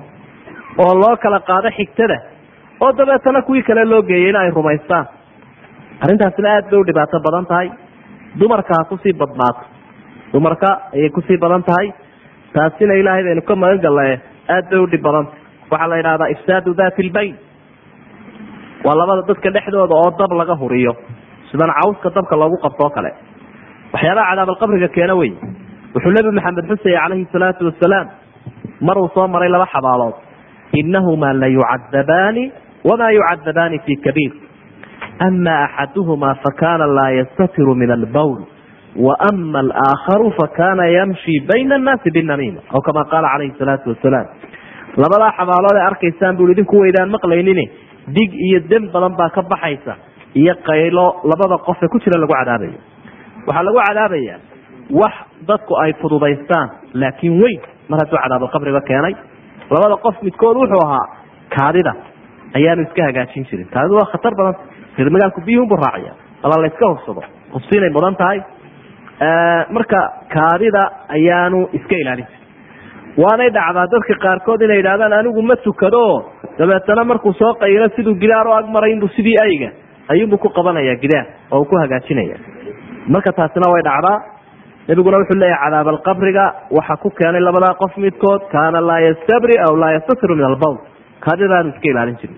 oo loo kala qaado xigtada oo dabeetana kuwii kale loo in ay rumaystaan. Arrintaasina aad bay u dhibaato badan tahay. Dumarka ha ku sii badnaato dumarka ayay ku sii badan tahay taasina ilaahay baynu ka magan gallae aad bay u dhib badantah waxaa la yidhahdaa ifsaadu dati lbayn waa labada dadka dhexdooda oo dab laga huriyo sidan cawska dabka loogu qabtoo kale. Waxyaabaha cadaabalqabriga keena wey wuxuu nebi maxamed xusaya calayhi salaatu wasalaam mar uu soo maray laba xabaalood. Inahumaa la yucadabaani wamaa yucadabaani fi kabiir. Ama axaduhuma fakana laa yastatiru min albawl waama alaakharu fakana yamshi bayna annaasi binamiima aw kama qaala calayhi salaatu wasalaam labadaa xabaalood ee arkaysaan buu idinku weydaan maqlaynin dig iyo dem badan baa ka baxaysa iyo qaylo labada qof ee ku jira lagu cadaabayo. Waxaa lagu cadaabayaa wax dadku ay fududaystaan laakiin weyn mar hadduu cadaabulqabriga keenay. Labada qof midkood wuxuu ahaa kaadida ayaanu iska hagaajin jirin. Kaadidu waa khatar badan reer magaalku biyuhunbu raacaya. Ala la hubsado hubsiinay mudan tahay marka kaadida ayaanu iska ilaalin. Waanay dhacdaa dadka qaarkood inay yidhahdaan anigu ma tukado. Dabeetana markuu soo qaylo siduu gidaar u agmaray inbuu sidii ayga. Ayuunbu ku qabanaya gidaar oo uu ku hagaajinaya marka taasina way dhacdaa. Nebiguna wuxuu leeyahy cadaabalqabriga waxa ku keenay labadaa qof midkood kaana laa yastabri aw laa yastatiru min albawl kaadidaanu iska ilaalin jirin.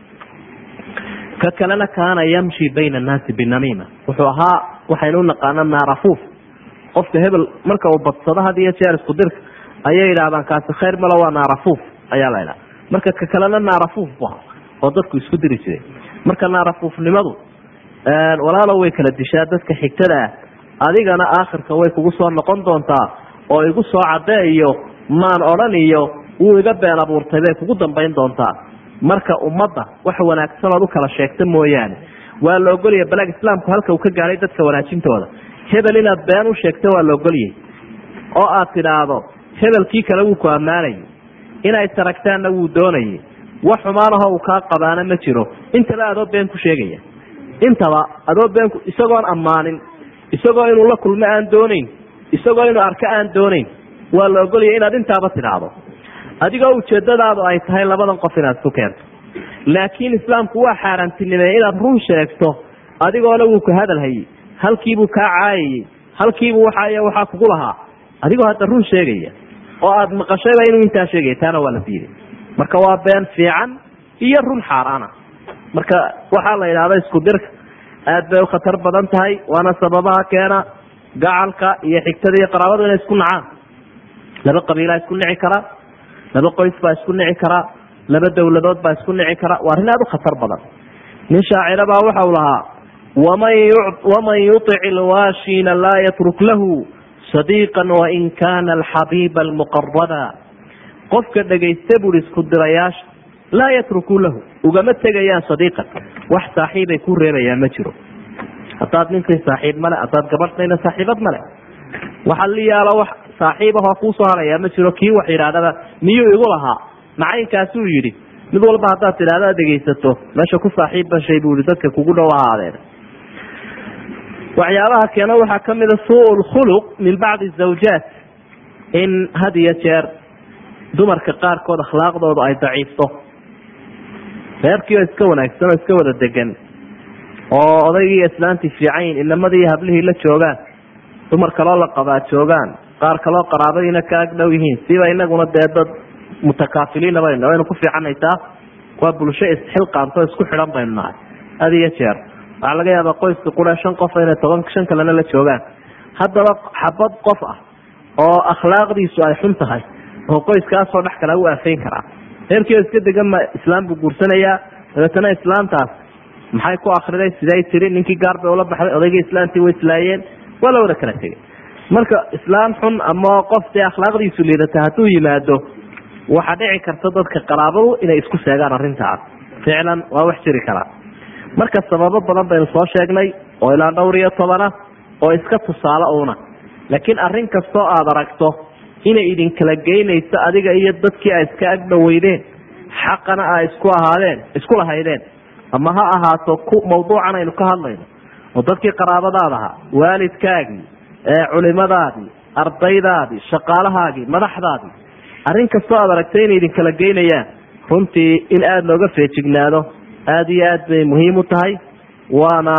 Ka kalena kaana yamshi bayna annaasi binamiima wuxuu ahaa waxaynu unaqaana naarafuuf qofka hebel marka uu badsado had iyo jeer isku dirka ayay yidhahdaan kaasi khayr malo waa naarafuuf ayaa la ydhaha marka ka kalena naarafuuf bu oo dadku isku diri jiray marka naarafuufnimadu walaalo way kala dishaa dadka xigtada ah. Adigana aakhirka way kugu soo noqon doontaa oo igu soo cadde iyo maan odhan iyo wuu iga been abuurtay bay kugu dambayn doontaa. Marka ummadda wax wanaagsan ood u kala sheegta mooyaane. Waa la ogolaya balaag islaamku halka uu ka gaadhay dadka wanaajintooda hebel inaad been u sheegta waa la ogolyay oo aad tidhaahdo hebelkii kale wuu ku ammaanayay inay taragtaanna wuu doonayay. Wax xumaanahoo uu kaa qabaana ma jiro. Intaba adoo been ku sheegaya. Intaba adoo been isagoon ammaanin isagoo inuu la kulmo aan doonayn isagoo inuu arko aan doonayn waa la ogolaya inaad intaaba tidhaahdo. Adigoo ujeedadaadu ay tahay labadan qof inaad isu keento. Laakiin islaamku waa xaaraantinimeeye inaad run sheegto adigoona wuu ku hadalhayey halkiibuu kaa caayayey halkiibuu waxay waxaa kugu lahaa. Adigoo hadda run sheegaya oo aad maqashayba inuu intaa sheegaya taana waa la diiday. Marka waa been fiican iyo run xaaraana. Marka waxaa la yidhahda isku dirka aad bay u khatar badan tahay waana sababaha keena gacalka iyo xigtada iyo qaraabadu inay isku nacaan. Laba qabiilaa isku nici karaa laba qoys baa isku nici karaa laba dowladood baa isku nici karaa waa arrin aad u khatar badan. Nin shaacira baa waxau lahaa waman yutic ilwaashina laa yatruk lahu sadiiqan wain kana alxabiiba almuqaraba qofka dhegaysta buri isku dirayaasha laa yatrukuu lahu ugama tegayaan sadiiqan wax saaxiibay ku reebayaan ma jiro haddaad ninkay saaxiib male haddaad gabadhnayna saaxiibad male waxa li yaalo wax saaxiibahoo kuusoo harayaa ma jiro kii wax yidhahdaba miyuu igu lahaa macaynkaasuu yidhi mid walba haddaad tidhahda dhegaysato meesha ku saaxiib bashay buu yihi dadka kugu dhow ahaadeen waxyaabaha keena waxaa kamida suu lkhuluq min bacdi zawjaat. In had iyo jeer dumarka qaarkood akhlaaqdooda ay daciifto. Reerkii oo iska wanaagsan oo iska wada degan oo odaygii islaantii fiicayn inamadii hablihii la joogaan. Dumar kaloo la qabaa joogaan. Qaar kaloo qaraabadiina ka ag dhow yihiin. Siba inaguna dee dad mutakaafiliina baynu waynu ku fiicanaysaa waa bulsho isxilqaanto isku xidhan baynu nahay. Had iyo jeer waxaa laga yaabaa qoyska qura shan qof inay toban shan kalena la joogaan. Haddaba xabad qof ah oo akhlaaqdiisu ay xun tahay oo qoyskaasoo dhex kala u aafeyn karaa. Reerkiio iska degan ma islaam buu guursanayaa dabeetana islaamtaas maxay ku akriday siday tiri ninkii gaar bay ula baxday odaygii islaamtii way islaayeen. Waa la wada kala tegay marka islaam xun ama qof dee akhlaaqdiisu liidata hadduu yimaado waxaa dhici karta dadka qaraabadu inay isku sheegaan arrintaas. Ficlan waa wax jiri karaa marka sababo badan baynu soo sheegnay oo ilaa dhowr iyo tobana oo iska tusaale uuna. Laakiin arrin kastoo aada aragto inay idinkala geynayso adiga iyo dadkii ay iska agdhoweydeen xaqana ay isku ahaadeen isku lahaydeen ama ha ahaato ku mawduucan aynu ka hadlayno. Oo dadkii qaraabadaad ahaa waalidkaagii culimadaadii ardaydaadii shaqaalahaagii madaxdaadii arrin kastoo aad aragtay inay idinkala geynayaan runtii in aada looga feejignaado aada iyo aad bay muhiim u tahay waana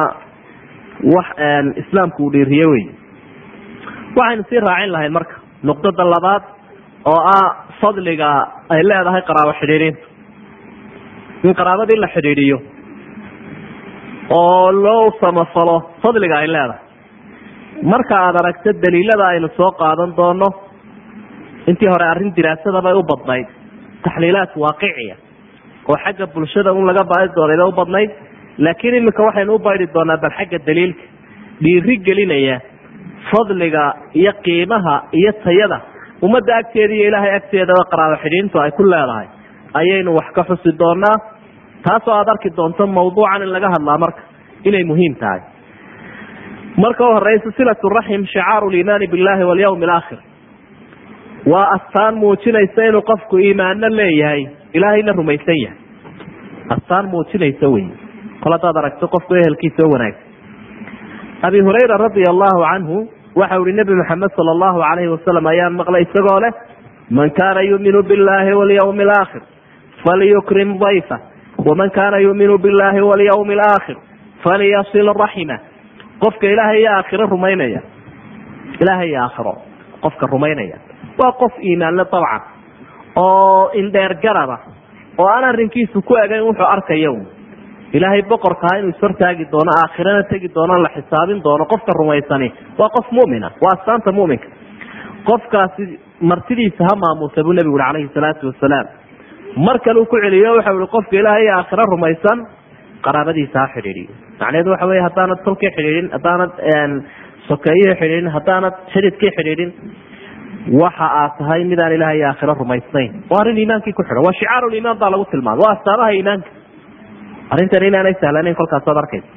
wax islaamku uu dhiiriye wey waxaynu sii raacin lahayn marka nuqdada labaad oo ah fadliga ay leedahay qaraabo xidhiirinta in qaraabadii la xidhiidhiyo oo loo samafalo fadliga ay leedahay. Marka aad aragto daliilada aynu soo qaadan doono intii hore arrin diraasadabay u badnayd. Taxliilaat waaqiciya oo xagga bulshada un laga baadi doonayda u badnayd laakiin iminka waxaynu u baydi doonaa bal xagga daliilka dhiiri gelinaya fadliga iyo qiimaha iyo tayada. Ummadda agteeda iyo ilaahay agteedaba qaraabo xidhiintu ay ku leedahay ayaynu wax ka xusi doonaa taasoo aada arki doonto mawduucan in laga hadlaa marka inay muhiim tahay. Marka u horeysa silat raxim shicaaru liimaani billahi walyawmi alaakhir waa astaan muujinaysa inuu qofku iimaanno leeyahay ilaahayna rumaysan yahay astaan muujinaysa wey kol haddaad aragto qofku ehelkiisa oo wanaagsan abi hurayra radia allahu canhu waxau ihi nebi maxamed sala allahu alayhi wasalam ayaan maqlay isagoo leh man kaana yuminu billahi walyawmi alaakhir falyukrim dayfa waman kaana yuminu billahi walyawmi alaakhir falyasil raxima qofka ilaahay iyo aakhiro rumaynaya. Ilaahay iyo aakhiro. Qofka rumaynaya. Waa qof iimaanle dabcan oo indheer garaba oo aan arrinkiisu ku egayn wuxuu arkaya ilaahay boqorkaa inuu ishortaagi doono aakhirana tegi doono la xisaabin doono qofka rumaysani waa qof mumina waa astaanta muminka. Qofkaasi martidiisa ha maamuusa buu nebigu ui calayhi salaatu wasalaam. Mar kale uu ku celiyo waxau ihi qofka ilaahay iyo aakhiro rumaysan qaraabadiisa ha xidhiidhiyo macnaheedu waxa wey haddaanad tolkii xidhiidhin haddaanad sokeeyihii xidhiidhin haddaanad xididkii xidhiidhin waxa aad tahay midaan ilahay iyo aakhiro rumaysnayn. Waa arrin iimaankii ku xidhan waa shicaaruliimaan baa lagu tilmaamay waa astaamaha iimaanka. Arrintan inaanay sahlanayn kolkaasaad arkaysa.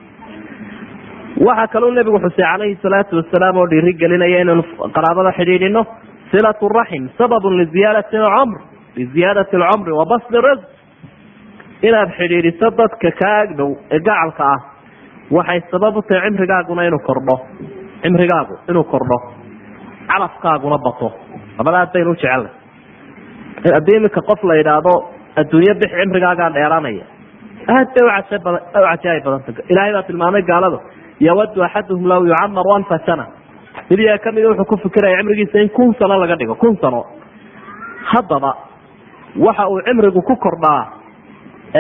Waxaa kaluu nebigu xusay calayhi salaatu wasalaam oo dhiiri gelinaya inaynu qaraabada xidhiidhino silat raxim sababun liziyaadati alcumr liziyaadati alcumri wa basdi risq inaad xidhiidhiso dadka kaa agdhow ee gacalka ah waxay sabab u tahay cimrigaaguna inuu kordho cimrigaagu inuu kordho calafkaaguna bato. Labadaas baynu u jecelnay haddii iminka qof la yidhaahdo adduunyo bix cimrigaagaa dheeraanaya. Aad bay u cajaaib badanta ilaahay baa tilmaamay gaalada yawadu axaduhum law yucamar alfa sana. Mid yaa kamida wuxuu ku fikiraya cimrigiisa in kun sano laga dhigo. Kun sano. Haddaba waxa uu cimrigu ku kordhaa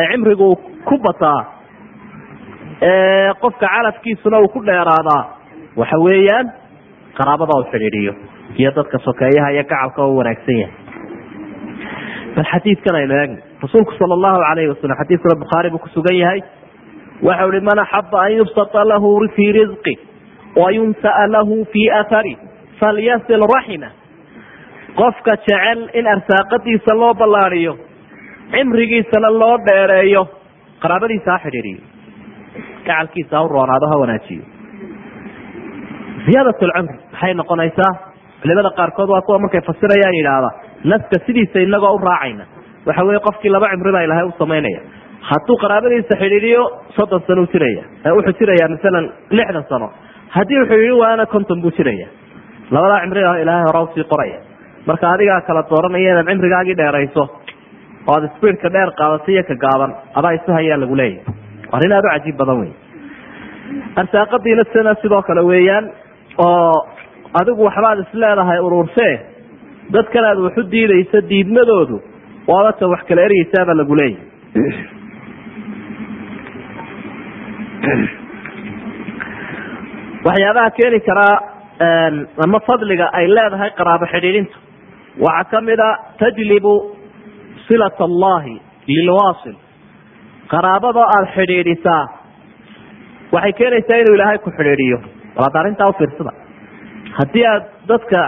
ee cimrigu ku bataa ee qofka calafkiisuna uu ku dheeraadaa waxa weeyaan qaraabada u xidhiidhiyo. Iyo dadka sokeeyaha iyo gacalka oo wanaagsan yahay. Bal xadiidkan aynu eegna rasuulku sala allahu alayhi wasalam xadiidkuna bukhaari buu kusugan yahay. Waxau ihi man axaba an yubsata lahu fii risqi wayunsa'a lahu fii athari falyasil raxima qofka jecel in arsaaqadiisa loo ballaadiyo cimrigiisana loo dheereeyo qaraabadiisa ha xidhiidhiyo. Gacalkiisa ha u roonaado ha wanaajiyo ziyaadat lcumri maxay noqonaysaa? Culimada qaarkood waa kuwa markay fasirayaan yidhaahda naska sidiisa inagoo u raacayna. Waxa weye qofkii laba cimri baa ilahay u hadduu qaraabadiisa xidhiidhiyo soddon sano jiraya wuxuu jiraya masalan lixdan sano. Haddii uu xidhiidhin waana konton buu jiraya labadaa cimri ilaahay hore u sii qoraya. Marka adigaa kala dooranaya inaad cimrigaagii dheerayso oo aad sbiidka dheer qaadato iyo ka gaaban adaa isu hayaa lagu leeyahy arrin aada u cajiib badan wey arsaaqadiina sina sidoo kale weeyaan oo adigu waxbaad isleedahay uruursee dadkan aad waxu diidayso diidmadoodu waabata wax kala ergeysaabaa lagu leeyahy waxyaabaha keeni karaa ama fadliga ay leedahay qaraabo xidhiidhintu waxaa kamida tajlibu silat allahi lilwaasil. Qaraabada aada xidhiidhisaa waxay keenaysaa inuu ilaahay ku xidhiidhiyo waad arrintaa ufiirsada haddii aad dadka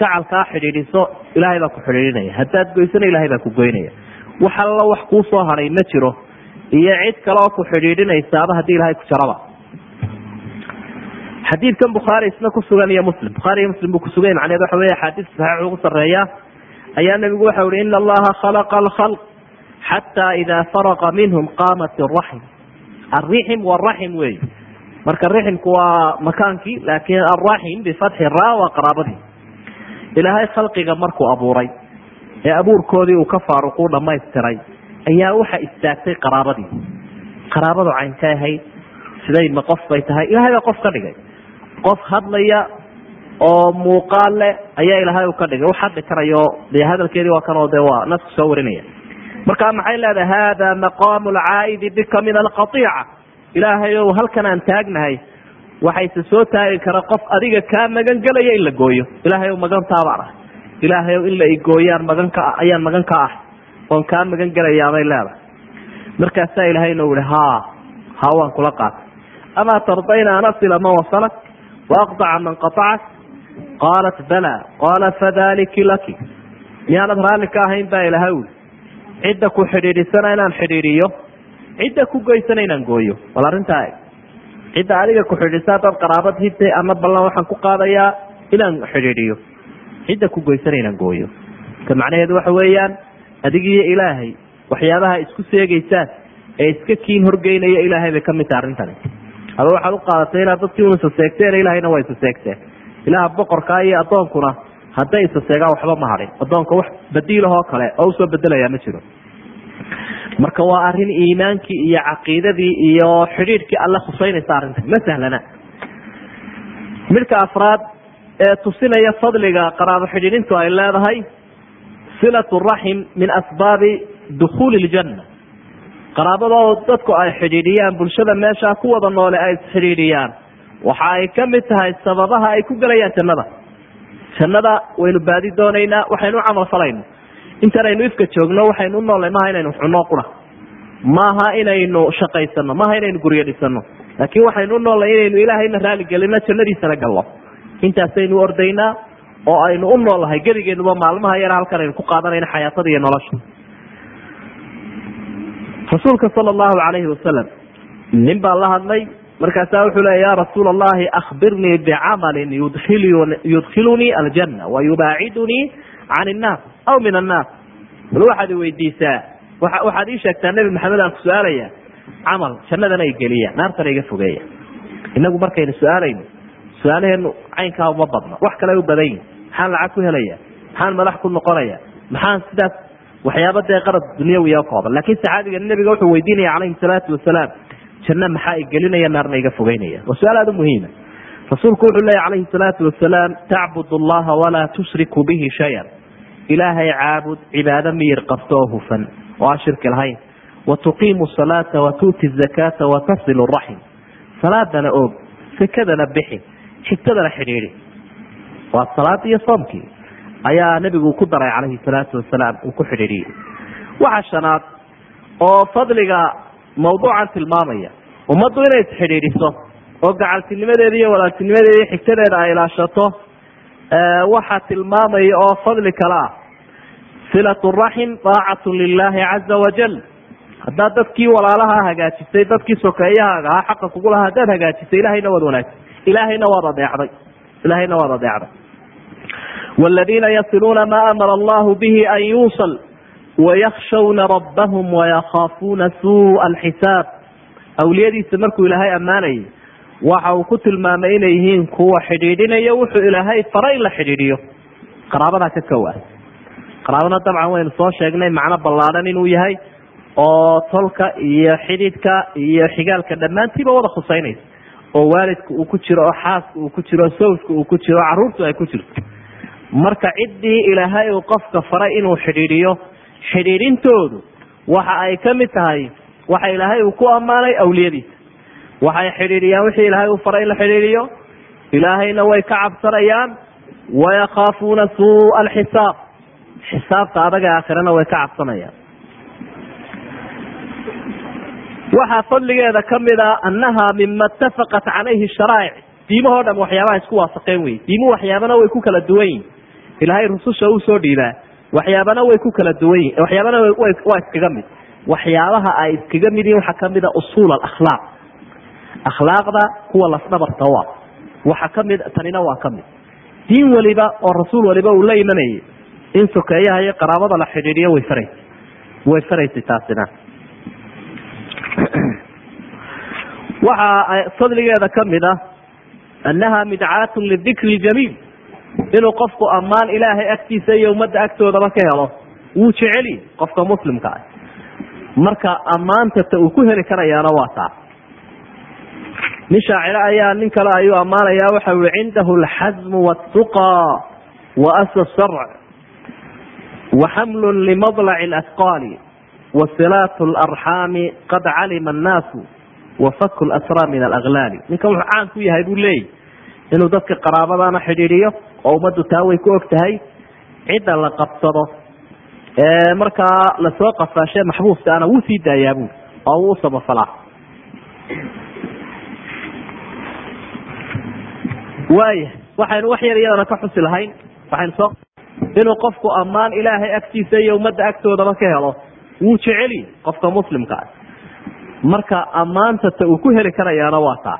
gacalkaa xidhiidhiso ilaahay baa ku xidhiidhinaya. Haddaad goysana ilahay baa ku goynaya. Wax alla wax kuu soo ma jiro. Iyo cid kale oo ku xidhiidhinaysaaba haddii ilahay ku jaraba. Xadiidkan bukhaari isna kusugan iyo muslim. Bukhaari iyo muslim buu kusugan macneed waxa wey axaadiis saxiix ugu sarreeya. Ayaa nabigu waxau ihi ina allaha khalaqa alkhalq xataa idaa faraqa minhum qaamat araxim alrixim waraxim wey marka riximku waa makaankii laakiin alraxim bifatxi ra waa qaraabadii. Ilaahay khalqiga markuu abuuray ee abuurkoodii uu ka faaruquu dhamaystiray ayaa waxa istaagtay qaraabadii. Qaraabadu caynkay ahayd siday ma qof bay tahay. Ilahay baa qof ka dhigay. Qof hadlaya oo muuqaal leh ayaa ilaahay u ka dhigay. Wax hadli karayo dee hadalkeedii waa kanoo de waa nasku soo warinaya. Markaa maxay leedahay? Hada maqaamu alcaa'idi bika min alqaiica ilaahay ow halkan aan taagnahay waxayse soo taagi kara qof adiga kaa magan gelaya in la gooyo. Ilaahay ow magantaabaan ah ilaahay ow in la igooyaan magan ka ayaan magan ka ah. Oon kaa magan gelayaabay leedahay. Markaasaa ilaahayna u ihi ha ha waan kula qaatay. Amaa tardayna an asila man wasalak waaqdaca man qaطacak qaalat bala. Qaala fadaliki laki. Miyaanad raalli ka ahayn baa ilahay uli cidda ku xidhiidhisana inaan xidhiidhiyo cidda ku goysana inaan gooyo. Bal arrintaa cidda adiga ku xidhiidhisa haddaad qaraabad hidte ama ballan waxaan ku qaadayaa inaan xidhiidhiyo. Cidda ku goysana inaan gooyo. Ka macnaheedu waxa weeyaan adigiyo ilaahay waxyaabaha isku seegeysaan ee iska kiin horgeynaya ilaahay bay ka mid tahay arrintani aba waxaad u qaadatay inaad dadkii un isaseegteen ilaahayna waa isaseegteen ilaaha boqorkaa iyo addoonkuna hadday isaseegaan waxba ma hadhin addoonka wax badiilahoo kale oo u soo bedelayaa ma jiro marka waa arrin iimaankii iyo caqiidadii iyo xidhiidhkii alle khuseynaysa arrintan ma sahlana? Midka afraad ee tusinaya fadliga qaraabo xidhiidhintu ay leedahay silat raxim min asbaabi dukhuuli ljanna qaraabadoo dadku ay xidhiidhiyaan bulshada meeshaa ku wada noole ay isxidhiidhiyaan waxa ay ka mid tahay sababaha ay ku gelayaan jannada. Jannada waynu baadi doonaynaa waxaynu u camal falayno intanaynu ifka joogno waxaynu u noolnay maaha inaynu xunoo qura maaha inaynu shaqaysano maaha inaynu guryo dhisano laakiin waxaynu u noolnay inaynu ilaahayna raaligelino jannadiisana gallo. Intaasaynu ordaynaa oo aynu u noolnahay geligeenuba maalmaha yar halkan aynu ku qaadanayno xayaatada iyo nolosha. Rasuulka sala allahu calayhi wasalam nin baa la hadlay markaasaa wuxuu leya ya rasuul allahi akhbirnii bicamalin yudkhilunii aljanna wa yubaacidunii can innaas aw min annaas. Bal waxaad iweydiisaa waxaad ii sheegtaa nebi maxamed aan ku su'aalaya camal jannadana i geliya naartana iga fogeeya inagu markaynu su'aalayno su'aalaheenu caynkaa uma badno wax kale u badan yihiin maxaan lacag ku helaya maxaan madax ku noqonaya maxaan sidaas waxyaaba dee qarad dunyawiya kooban. Laakiin saxaabiga nabiga wuxuu weydiinaya calayhi salaatu wasalaam janno maxaa i gelinaya naarna iga fogeynaya. Waa su'aal aada muhiima rasuulku wuxuu leeya calayhi salaatu wasalaam tacbud allaha walaa tushriku bihi shayan ilaahay caabud cibaado miyir qabto oo hufan oo aan shirki lahayn wa tuqiimu salaata wa tu'ti zakaata wa tasilu raxim salaadana oog sakadana bixi xigtadana xidhiidhi waa salaad iyo soomkii ayaa nebigu ku daray calayhi salaatu wasalaam uu ku xidhiidhiyey waxa shanaad oo fadliga mawduucan tilmaamaya ummaddu inay isxidhiidhiso oo gacaltinimadeeda iyo walaaltinimadeeda iyo xigtadeeda ay ilaashato waxaa tilmaamaya oo fadli kale ah silat raxim daacatu lilaahi caza wajal haddaad dadkii walaalaha hagaajisay dadkii sokeeyahaaga ahaa xaqa kugu lahaa haddaad hagaajisay ilahayna waad wanaagsan. Ilaahayna waad adeecday ilahayna waad adeecday wladiina yasiluuna maa amara allahu bihi an yuusal wayakshawna rabbahum wayakaafuuna suuءa alxisaab awliyadiisa markuu ilaahay ammaanayay waxa uu ku tilmaamay inay yihiin kuwa xidhiidhinaya wuxuu ilaahay fara la xidhiidhiyo. Qaraabadaa ka kowa qaraabana dabcan waynu soo sheegnay macno ballaadhan inuu yahay oo tolka iyo xidhiidhka iyo xigaalka dhammaantiiba wada khuseynaysa oo waalidka uu ku jiro oo xaaska uu ku jiro sawjka uu ku jiro o caruurtu ay ku jirto marka ciddii ilaahay uu qofka faray inuu xidhiidhiyo xidhiidhintoodu waxa ay ka mid tahay waxa ilaahay uu ku ammaanay awliyadiisa. Waxay xidhiidhiyaan wixii ilaahay uu faray in la xidhiidhiyo. Ilaahayna way ka cabsanayaan wayakaafuuna suuءa alxisaab xisaabta adaga aakhirana way ka cabsanayaan waxaa fadligeeda ka mid a annaha mima itafaqat calayhi sharaa'ic. Diimahoo dham waxyaabaha isku waafaqeen wey diimuhu waxyaabana way ku kala duwan yihiin ilaahay rususha uu soo dhiibaa. Waxyaabana way ku kala duwan yihiin waxyaabana waa iskaga mid. Waxyaabaha ay iskaga mid yihiin waxaa ka mid a usuul alakhlaaq. Akhlaaqda kuwa lafdhabarta u ah ka mid tanina waa ka mid diin waliba oo rasuul waliba uu la imanayay in sokeeyaha iyo qaraabada la xidhiidhiyo way faraysa way faraysay taasina. [CLEARS THROAT] Waxa fadligeeda ka mid ah annaha midcaatun lidikri ljamiil. Inuu qofku ammaan ilaahay agtiisa iyo ummadda agtoodaba ka helo wuu jeceli qofka muslimka ah. Marka ammaanta ta uu ku heli karayaana waa taa. Nin shaaciro ayaa nin kale ayuu ammaanayaa waxa ui cindahu alxasmu wاtuqa waasa sharc wa xamlu limadlaci اlasqaali wasilaatu larxaami qad calima annaasu wafaku lasraa min alaklaali ninkan wuxuu caan ku yahay buu leeyahy inuu dadka qaraabadana xidhiidhiyo oo ummaddu taa way ku og tahay cidda la qabsado ee markaa la soo qafaashe maxbuuska ana wuu sii daayaa buui oo wuu samafalaa waaya waxaynu wax yar iyadana ka xusi lahayn waxaynu soo inuu qofku ammaan ilaahay agtiisa iyo ummadda agtoodaba ka helo wuu jeceli qofka muslimka ah. Marka ammaanta ta uu ku heli karayaana waa taa.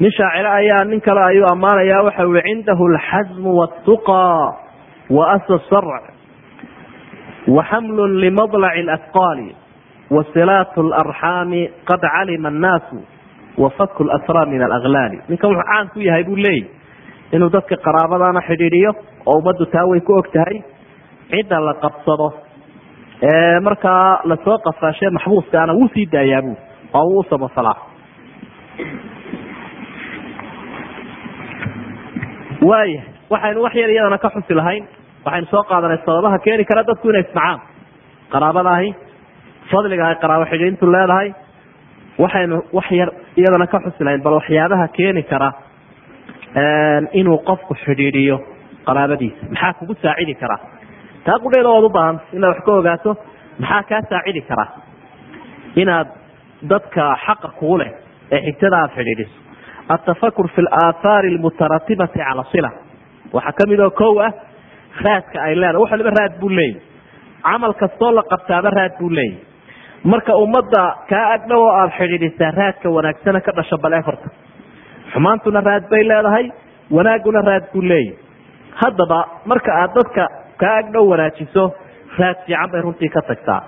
Nin shaacire ayaa nin kale ayuu ammaanayaa waxa ui cindahu alxasmu watuqa waasa sarc waxamlu limadlaci اlasqaali wasilaatu larxaami qad calima annaasu wafaku lasraa min alaklaali ninkan wuxuu caan ku yahay buu leeyahy inuu dadka qaraabadana xidhiidhiyo oo ummaddu taa way ku og tahay cidda la qabsado. Ee markaa la soo qafaashe maxbuuskaana wuu sii daayaa buu oo wuu samafalaa waaya waxaynu wax yar iyadana ka xusi lahayn waxaynu soo qaadanay sababaha keeni kara dadku inay ismacaan qaraabadaahi fadliga ay qaraabo xidhiintu leedahay waxaynu wax yar iyadana ka xusi lahayn bal waxyaabaha keeni kara inuu qofku xidhiidhiyo qaraabadiisa maxaa kugu saacidi karaa taa qudheeda ood u baahanta inaad wax ka ogaato maxaa kaa saacidi karaa inaad dadka xaqa kugu leh ee xigtada aada xidhiidhiso. Atafakur fi alaahaari almutaratibati cala sila waxaa ka mid oo kow ah raadka ay leedahay. Wax waliba raad buu leeyahy camal kastoo la qabtaaba raad buu leeyahy marka ummadda kaa agdhow oo aada xidhiidhisaa raadka wanaagsana ka dhasho bal efarta xumaantuna raad bay leedahay wanaaguna raad buu leeyahy haddaba marka aad dadka kaa agdhow wanaajiso raad fiican bay runtii ka tagtaa.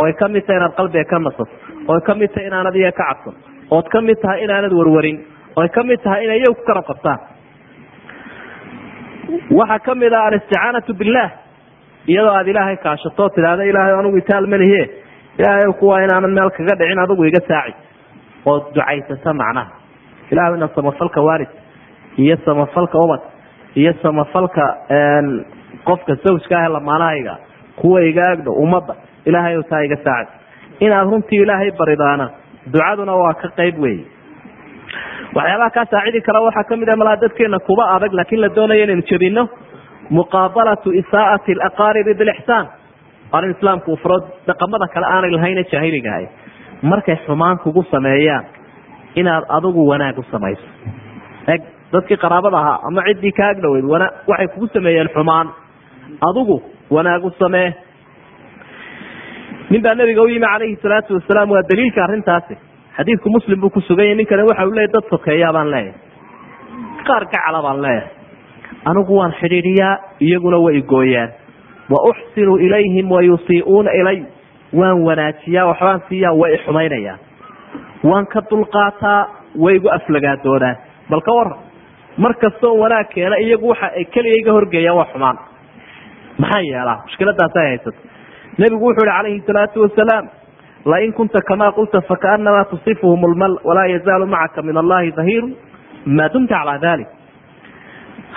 Ooay ka mid tahay inaad qalbiga ka nasato ooay ka mid tahay inaanad iyaga ka cabsan ood ka mid tahay inaanad warwarin ooay ka mid tahay inay iyagu ku garab qabtaan. Waxaa ka mid ah alisticaanatu billaah iyadoo aada ilaahay kaashatoo tidhaahda ilaahay anigu itaalmanihe ilaahay kuwa inaanan meel kaga dhicin adigu iga saaci. Ood ducaysata macnaha ilahay ina samafalka waalid iyo samafalka ubad iyo samafalka qofka sawjka ah lamaanahayga kuwa iga agdhow ummadda ilaahay taa iga saacid inaad runtii ilaahay baridaana ducaduna waa ka qayb weeye. Waxyaabaha kaa saacidi kara waxaa ka mid ah malaa dadkeena kuba adag laakiin la doonaya inaynu jebino muqaabalatu isaa'ati alaqaaribi bilixsaan arrin islaamku ufuro dhaqamada kale aanay lahayn ee jaahiligahay markay xumaan kugu sameeyaan inaad adigu wanaag u samayso. Eg dadkii qaraabada ahaa ama ciddii ka agdhoweyd wana waxay kugu sameeyeen xumaan. Adigu wanaag u samee. Nin baa nabiga u yimi calayhi salaatu wasalaam waa daliilka arrintaasi. Xadiidku muslim buu ku suganya ninkani waxa uu leeyay dad sokeeyaa baan leeyahay. Qaar gacala baan leeyahay. Anigu waan xidhiidhiyaa iyaguna way igooyaan wa uxsinu ilayhim wa yusii'uuna ilay. Waan wanaajiyaa waxbaan siiyaa way ixumaynayaan waan ka dulqaataa way igu aflagaadoonaan bal ka waran mar kastoo wanaag keena iyagu waxa ay keliya iga horgeeyaan waa xumaan. Maxaa yeelaa? Mushkiladaas ay haysato nebigu wuxuu ihi calayhi salaatu wasalaam lain kunta kamaa qulta fakaanamaa tusifuhum lmal walaa yazaalu macaka min allahi dahiiru maa dumta calaa dalik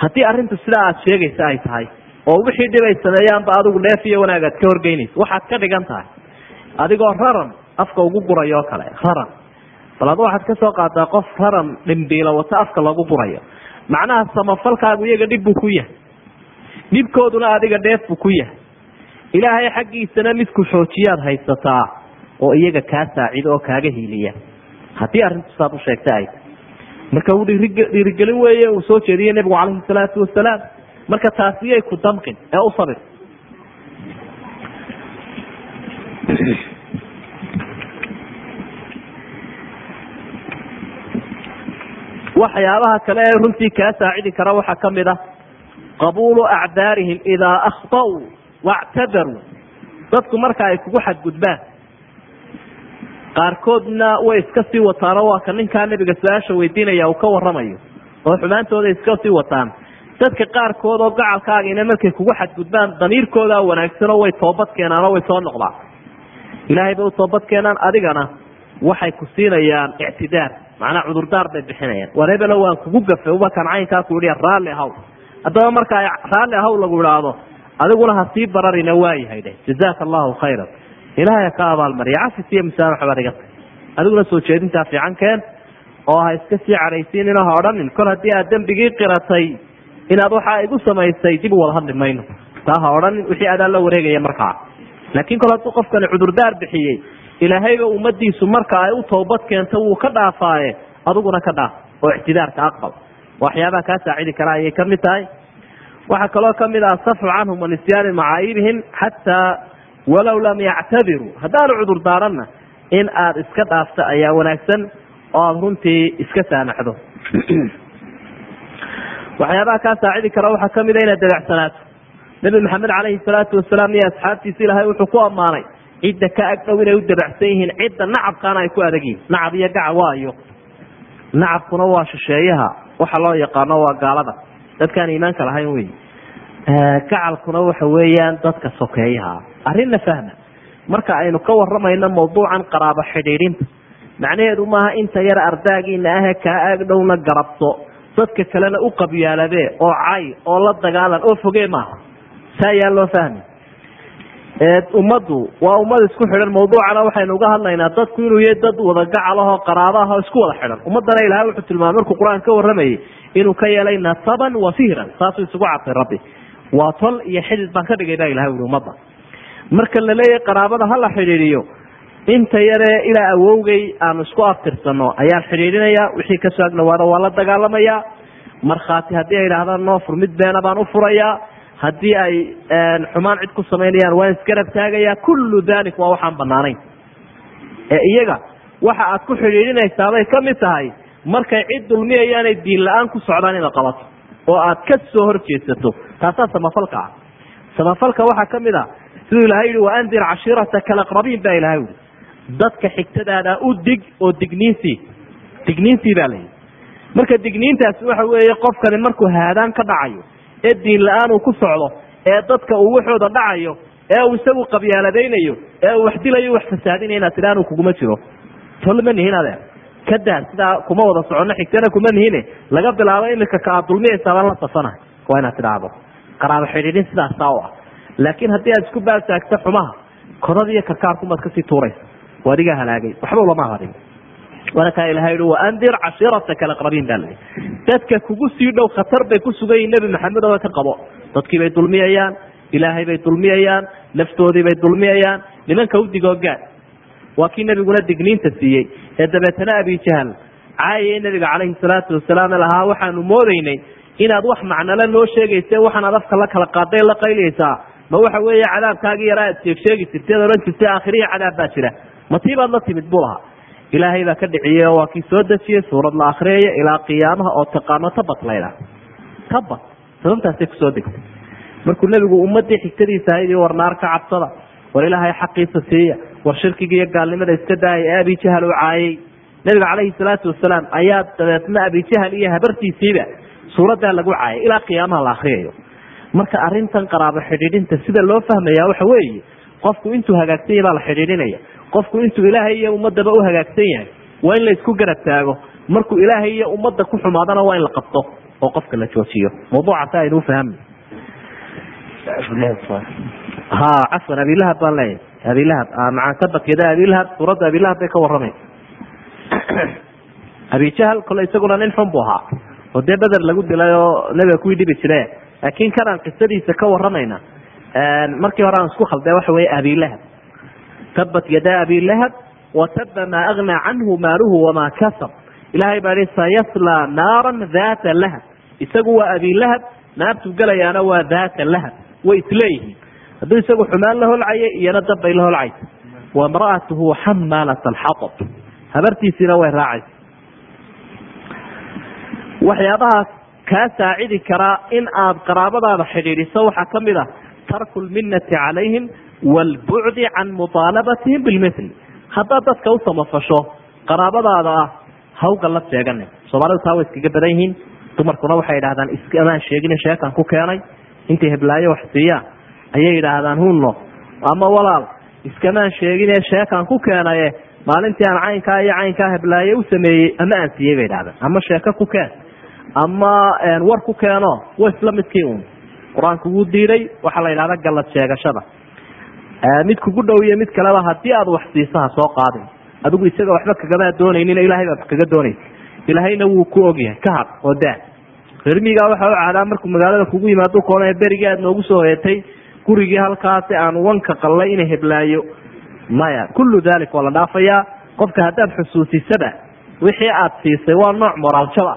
haddii arrintu sidaa aad sheegaysa ay tahay oo wixii dhib ay sameeyaanba adigu dheef iyo wanaag aad ka horgeynaysa waxaad ka dhigan tahay. Adigoo raran afka ugu gurayo kale raran bal ad waxaad ka soo qaadaa qof raran dhimbiilo wata afka lagu gurayo macnaha samafalkaagu iyaga dhib buu ku yahay. Dhibkooduna adiga dheef buu ku yahay. Ilaahay xaggiisana midku xoojiyaad haysataa oo iyaga kaa saacido oo kaaga hiiliya. Haddii arrintu saad u ay marka uu dhiirigelin weeye uu soo jeediyey nebigu calayhi salaatu wasalaam. Marka taasiyay ku damqin ee u sabir waxyaabaha kale ee runtii kaa saacidi kara waxaa ka mid ah qabuulu acdaarihim idaa akhta'uu wactadaruu. Dadku marka ay kugu xadgudbaan qaarkoodna way iska sii wataanoo waa ka ninkaa nebiga su'aasha weydiinaya uu ka waramayo oo xumaantooda iska sii wataan. Dadka qaarkood oo gacalkaagina markay kugu xadgudbaan damiirkoodaa wanaagsanoo way toobad keenaanoo way soo noqdaan. Ilaahay bay u toobad keenaan adigana waxay ku siinayaan ictidaar macnaa cudurdaar bay bixinayaan. War hebelo waan kugu gafay ubakan caynkaa ku yihi raalli ahaw haddaba markaa raalli ahaw lagu idhaahdo adiguna ha sii bararina waayahay dheh jazaaka allahu khayran. Ilaahay ha ka abaalmariya cafis iyo misaamax baad iga adiguna soo jeedintaa fiican keen oo ha iska sii cadhaysiinino ha odhanin. Kol haddii aad dembigii qiratay inaad waxaa igu samaysay dib u wada hadli mayno. Taa ha odhanin wixii adaan la wareegaya markaa. Laakiin kol hadduu qofkani cudurdaar bixiyey ilaahayba ummadiisu marka ay u toobad keento wuu ka dhaafaaye adiguna ka dhaaf oo ictidaarka aqbal waxyaabaha kaa saacidi kara ayay ka mid tahay waxaa kaloo ka mid ah asafxu canhum wa nisyaani macaayibihim xataa walow lam yactabiruu haddaanu cudur daaranna in aada iska dhaafto ayaa wanaagsan oo aada runtii iska saamaxdo waxyaabaha kaa saacidi kara waxaa ka mid a inaad dabacsanaato nebi maxamed calayhi salaatu wasalaam iyo asxaabtiisa ilaahay wuxuu ku ammaanay cidda ka agdhow inay u dabacsan yihiin cidda nacabkaana ay ku adag yihiin nacab iyo gaca waayo. Nacabkuna waa shisheeyaha. Waxa loo yaqaano waa gaalada. Dadkaan iimaanka lahayn wey. Gacalkuna waxa weeyaan dadka sokeeyaha. Arrinna fahma. Marka aynu ka waramayno mawduucan qaraabo xidhiidhinta. Macnaheedu maaha inta yar ardaagiina ahe kaa agdhowna garabso dadka kalena u qabyaaladee oo cay oo la dagaalan oo fogee maaha. Sa ayaan loo fahmi ummaddu waa ummad isku xidhan. Mawduucana waxaynu uga hadlaynaa dadku inuu yahay dad wada gacalahoo qaraabo ah oo isku wada xidhan. Ummaddana ilahay wuxuu tilmaamay markuu qur'aan ka warramayay inuu ka yeelay nasaban wa fihran saasuu isugu cadfay rabbi. Waa tol iyo xidid baan ka dhigay baa ilahay ui ummadda. Marka la leeyahay qaraabada ha la xidhiidhiyo inta yaree ilaa awowgay aanu isku aftirsano ayaan xidhiidhinaya wixii ka soo agnawaada waa la dagaalamayaa. Markhaati haddii ay idhaahdaan noo fur mid beena baan u furayaa haddii ay xumaan cid ku samaynayaan waan isgarab taagayaa kullu dalik waa waxaan banaanayn ee iyaga waxa aad ku xidhiidhinaysaabay ka mid tahay markay cid dulmiyayaanay diin la'aan ku socdaan inaad qabato oo aad ka soo horjeedsato taasaa samafalka ah. Samafalka waxaa ka mid a siduu ilahay yihi waandir cashiirataka alaqrabiin baa ilahay yihi dadka xigtadaada u dig oo digniinsii digniintii baa layihi marka digniintaasi waxa weeye qofkani markuu haadaan ka dhacayo ee diin la'aan uu ku socdo ee dadka uu waxooda dhacayo ee uu isagu qabyaaladaynayo ee uu wax dilayo wax fasaadinaya inaad tidha anu kuguma jiro. Tolma nihin adeer kadaa sidaa kuma wada socono xigtana kuma nihine. Laga bilaabo imika ka aad dulmiyaysaabaan la safanahay waa inaad tidhaahdo. Qaraabo xidhiidhin sidaasaa u ah. Laakiin haddii aad isku baabtaagto xumaha kodad iyo karkaarkumaad ka sii tuuraysa waa adigaa halaagay. Waxba ulama hadin waana kaa ilahay waandir cashiirataka alaqrabiin baa lai dadka kugu sii dhow khatar bay ku sugan yihiin nebi maxamed oo ka qabo. Dadkii bay dulmiyayaan ilaahay bay dulmiyayaan naftoodii bay dulmiyayaan nimanka udigoo gaad waa kii nebiguna digniinta siiyey. Ee dabeetana abijahal caayay nabiga calayhi salaatu wasalaam lahaa waxaanu moodeynay inaad wax macnale noo sheegayse waxaanaad afka la kala qaaday la qayliyaysaa. Ma waxa weeye cadaabkaagii yaraa aad sheegsheegi jirtay ad odhan jirtay aakhiriya cadaab baa jira. Ma tii baad la timid buu lahaa ilaahay baa ka dhiciyey oo waa kii soo dejiyey suurad la akriyaya ilaa qiyaamaha oo taqaano tabat layda tabat sababtaasay ku soo degtay. Markuu nebigu ummadii xigtadiisa ahayd war naar ka cabsada war ilaahay xaqiisa siiya war shirkiga iyo gaalnimada iska daaya ee abijahal uu caayay. Nebiga calayhi salaatu wasalaam ayaa dabeetna abijahal iyo habartiisiiba suuraddaa lagu caayay ilaa qiyaamaha la akriyayo marka arintan qaraabo xidhiidhinta sida loo fahmaya waxa weeye qofku intuu hagaagsan yahy baa la xidhiidhinaya qofku intuu ilaahay iyo ummadaba u hagaagsan yahay waa in la isku garab taago. Markuu ilaahay iyo ummadda ku xumaadana waa in la qabto oo qofka la joojiyo. Mawduucaasi aynu ufahmna ha cafwan abilahab baan leeyahay. Abilahab macaan tabakeda abilahab suuradda abilahab bay ka warramaysa [COUGHS] abijahal kole isaguna nin xun buu ahaa. Oo dee beder lagu dilay oo nebiga kuwii dhibi jire laakiin kanaan qisadiisa ka waramayna markii hore aan isku khaldee waxa weeye abilahab tabat yadaa abilahab wataba maa agnaa canhu maaluhu wamaa kasab. Ilahay baa i sayasla naaran data lahab. Isagu waa abilahab naartuu gelayaana waa data lahab. Way isleeyihiin hadduu isagu xumaan la holcaya iyana dabbay la holcaysa wa mra'atuhu xamaalat alxatab habartiisiina way raacaysa. Waxyaabahaas kaa saacidi karaa in aad qaraabadaada xidhiidhiso waxaa ka ah tarku lminati calayhim waalbucdi can muaalabatihim bilmitl haddaad dadka u samafasho qaraabadaada ah hawga la sheeganin soomaalidu taa way iskaga badan yihiin. Dumarkuna waxay idhahdaan iskamaan sheegin sheekan ku keenay. Intay heblaayo wax siiyaan ayay yidhaahdaan hunno ama walaal iskamaan sheegine sheekan ku keenaye maalintii aan caynkaa iyo caynkaa heblaaye u sameeyey ama aan siiyey bay idhahdaan ama sheeko ku keen. Ama war ku keeno. Wa isla midkii un qur'aanku wuu diiday waxaa la yidhahda gallad sheegashada mid kugu dhow iyo mid kaleba haddii aad wax siiso ha soo qaadin adigu isaga waxba kagamaa doonaynin ilahay baad kaga doonaysa ilaahayna wuu ku ogyahay ka had oo daa reermigaa waxa u caadaa markuu magaalada kugu yimaado koona berigii aad noogu soo heetay gurigii halkaasi aan wanka qallay ina heblaayo. Maya kullu dalik waa la dhaafayaa qofka haddaad xusuusisaba wixii aad siisay waa nooc moraaljaba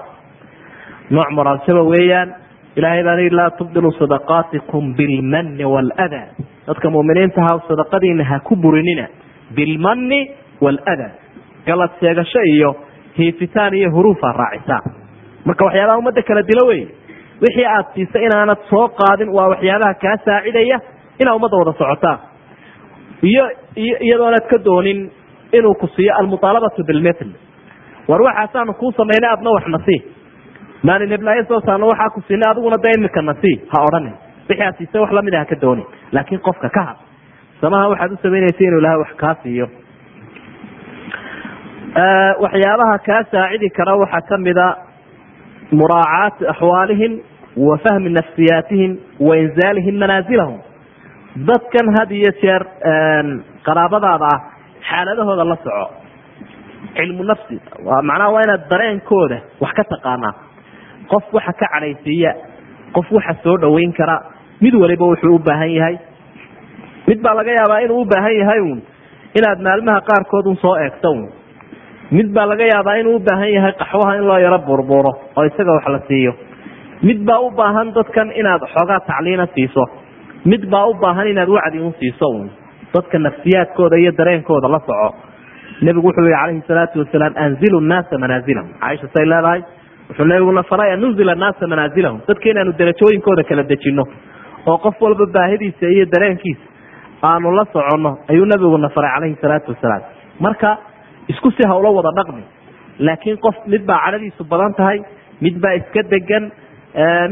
nooc moraaljaba weeyaan. Ilahay baa laa tubdilu sadaqaatikum bilmani waalada dadka muminiinta ha sadaqadiina ha ku burinina. Bilmani waalada galad sheegasho iyo hiifitaan iyo huruufa raacisaan marka waxyaabaha ummadda kala dilo wey wixii aad siisay inaanad soo qaadin waa waxyaabaha kaa saacidaya inaa ummadda wada socotaan iyo iyadoonaad ka doonin inuu ku siiyo almuaalabatu bilmitl war waxaasaanu kuu samaynay adna wax nasii maalin heblaayo soo saarno waxaa ku siinay adiguna dee imika nasii ha odhanin siisay wax la mid ah ka doonin laakiin qofka ka had. Samaha waxaad u samaynaysa inuu ilahay wax kaa siiyo. Waxyaabaha kaa saacidi kara waxaa kamida muraacaati axwaalihim wa fahmi nafsiyaatihim wa inzaalihim manaasilahum dadkan had iyo jeer qaraabadaada ah xaaladahooda la soco. Cilmu nafsi macnaha waa inaad dareenkooda wax ka taqaanaa. Qof waxa ka cadhaysiiya qof waxa soo dhaweyn kara mid waliba wuxuu u baahan yahay. Mid baa laga yaabaa inuu u baahan yahay un inaad maalmaha qaarkood un soo eegto un mid baa laga yaabaa inuu u baahan yahay qaxwaha in loo yaro buurbuuro oo isaga wax la siiyo. Mid baa u baahan dadkan inaad xoogaa tacliina siiso. Mid baa u baahan inaad wacdi un siiso un dadka nafsiyaadkooda iyo dareenkooda la soco. Nebigu wuxuu yihi calayhi salaatu wasalaam anzilu nnaasa manaasilahum caaisha say leedahay wuxuu nebiguna faray an nunzila annaasa dadka inaanu darajooyinkooda kala dejino oo qof walba baahidiisa iyo dareenkiisa aanu la soconno ayuu nebiguna faray calayhi salaatu wasalaam. Marka isku si hawlo wada dhaqmi laakiin qof mid baa cadhadiisu badan tahay mid baa iska degan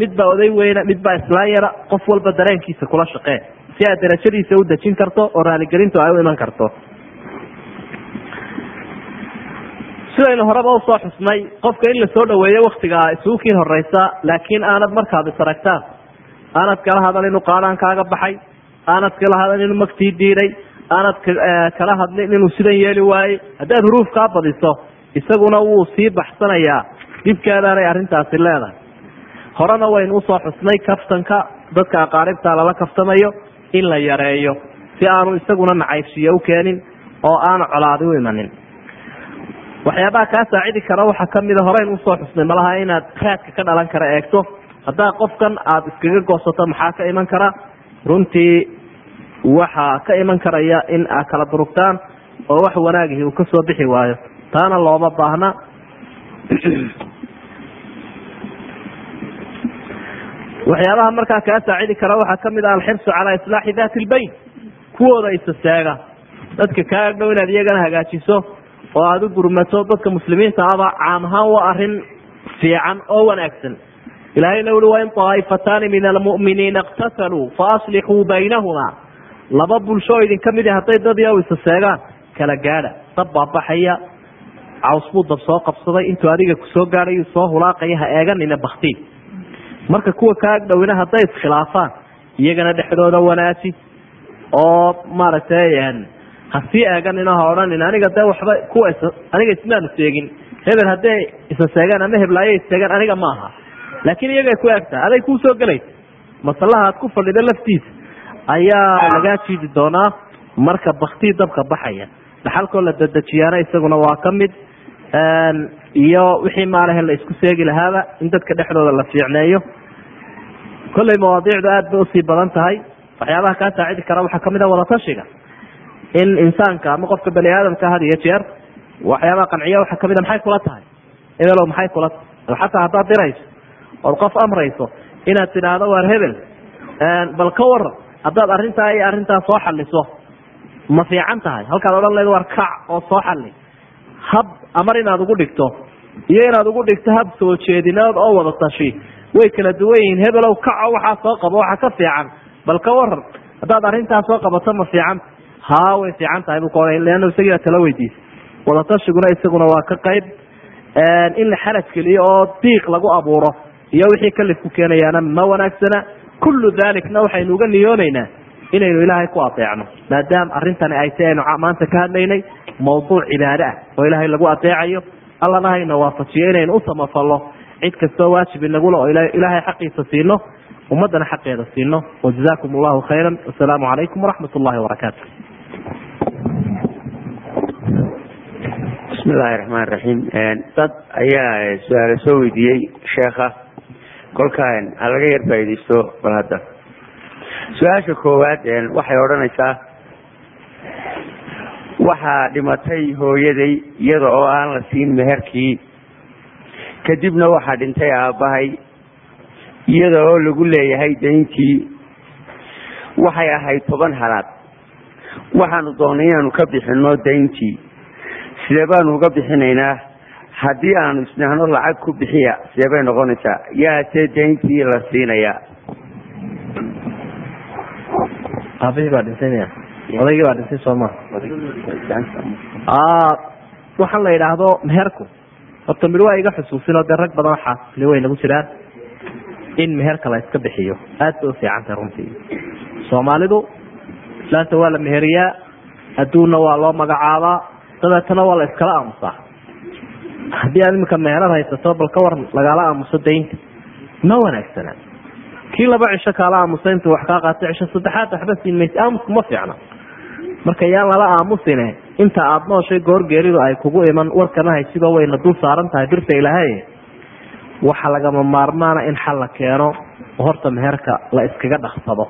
mid baa oday weyna mid baa islaan yara qof walba dareenkiisa kula shaqee. Si aad darajadiisa u dejin karto oo raaligelintu ay u iman karto. Sidaynu horeba u soo xusnay qofka in la soo dhaweeyo waktigaa isuukiin horeysa laakiin aanad markaad is aragtaan aanad kala hadal inuu qaadaan kaaga baxay. Aanad kala hadal inuu magtii diiday. Aanad kala hadlin inuu sidan yeeli waayey haddaad huruuf kaa badiso isaguna wuu sii baxsanayaa. Dhibkeedaanay arrintaasi leedahay. Horena waynu u soo xusnay kaftanka dadka aqaaribta lala kaftamayo in la yareeyo. Si aanu isaguna nacaybshiye u keenin oo aanu colaadi u imanin. Waxyaabaha kaa saacidi kara waxaa kamida horeyn u soo xusnay. Malaha inaad raadka ka dhalan kara eegto haddaa qofkan aada iskaga goosato maxaa ka iman kara? Runtii waxaa ka iman karaya in aad kala durugtaan oo wax wanaagihii uu ka soo bixi waayo. Taana looma baahna. [CLEARS THROAT] Waxyaabaha markaa kaa saacidi kara waxaa ka mid ah alxirsu calaa islaaxi dati lbayn kuwooda isasaaga dadka kaa dhow inaad iyagana hagaajiso oo aada u gurmato. Dadka muslimiinta aba caam ahaan waa arrin fiican oo wanaagsan ilahayna ui wain طaaifataani min almu'miniina اqtataluu faaslixuu baynahuma. Laba bulsho oo idinka mid hadday dad iyaw isa seegaan kala gaadha dab baa baxaya caws buu dab soo qabsaday intuu adiga ku soo gaadhay soo hulaaqaya ha eeganina bakti. Marka kuwa kaa dhowina hadday iskhilaafaan iyagana dhexdooda wanaaji. Oo maaragtay ha sii eeganina ha odhanin aniga dee waxba kuwa aniga ismaanu seegin hebel hadday isa seegaan ama heblaayo iseegaan aniga ma aha laakiin iyagay ku eegtaa aday kuu soo gelaysa masalaha aad ku fadhida laftiisa ayaa lagaa jiidi doonaa marka baktii dabka baxaya. Dhaxalkoo la dedejiyaana isaguna waa ka mid iyo wixii maalahe la isku seegi lahaaba in dadka dhexdooda la fiicneeyo. Kolley mawaadiicdu aad bay u sii badan tahay. Waxyaabaha kaa saacidi kara waxaa ka mid a wadatashiga in insaanka ama qofka bani aadamka had iyo jeer waxyaabaha qanciya waxaa ka mid a maxay kula tahay? Ebelow maxay kula tahay? Xataa haddaad dirayso ood qof amrayso inaad tidhaahdo waar hebel bal ka waran haddaad arrintaa iyo arrintaa soo xaliso ma fiican tahay. Halkaad odhan leed war kac oo soo xali hab amar inaad ugu dhigto iyo inaad ugu dhigto hab soo jeedinood oo wada tashi. Way kala duwan yihiin hebelow kaco waxaa soo qabo waxaa ka fiican. Bal ka waran haddaad arrintaa soo qabato ma fiican. Ha way fiican tahay bu ka leanna isagiibaa tala weydiisa wadatashyiguna isaguna waa ka qayb in la xaraj geliyo oo diiq lagu abuuro iyo wixii kalif ku keenayaana ma wanaagsana. Kullu dalikna waxaynu uga niyoonaynaa inaynu ilaahay ku adeecno maadaama arrintani ay ta aynu maanta ka hadlaynay mawduuc cibaade ah oo ilaahay lagu adeecayo allana hayna waafajiyo inaynu u cid kastoo waajib inagula oo ilaahay xaqiisa siino ummaddana xaqeeda siino. Wajazakum allahu khayra wasalaamu calaykum waraxmat ullahi wabarakaatu bismi illaahi raxmaan raxiim dad ayaa su'aalo soo weydiiyey sheekha kolkaan ha laga yar faaidaysto bal hadda. Su'aasha koowaad waxay odhanaysaa waxaa dhimatay hooyaday iyada oo aan la siin meherkii. Kadibna waxaa dhintay aabbahay iyada oo lagu leeyahay dayntii waxay ahayd toban halaad. Waxaanu doonay inaanu ka bixino dayntii sidee baanu uga bixinaynaa haddii aanu isnahno lacag ku bixiya sidee bay noqonaysaa. Yaase dayntii la siinayaa. Aabihii baa dhintay odaygii baa dhintay sooma waxaan la yidhaahdo meherku. Horta mid waa iga xusuusinoo dee rag badan waxaa li way nagu jiraan in meherka la iska bixiyo. Aad bay ufiicantahay runtii. Soomaalidu islaanta waa la meheriyaa adduunna waa loo magacaabaa dabeetana waa la iskala aamusaa haddii aad iminka meherad haysato bal ka war lagaala aamuso daynta. Ma wanaagsana kii laba cisho kaala aamusa intuu wax kaa qaatay cisho saddexaad waxba siin maysa. Aamusku ma fiicna. Marka yaan lala aamusine inta aada nooshay goorgeeridu ay kugu iman warkana haysiba wayna dul saaran tahay birta ilaahay. Waxa lagama maarmaana in xal la keeno oo horta meherka la iskaga dhaqsado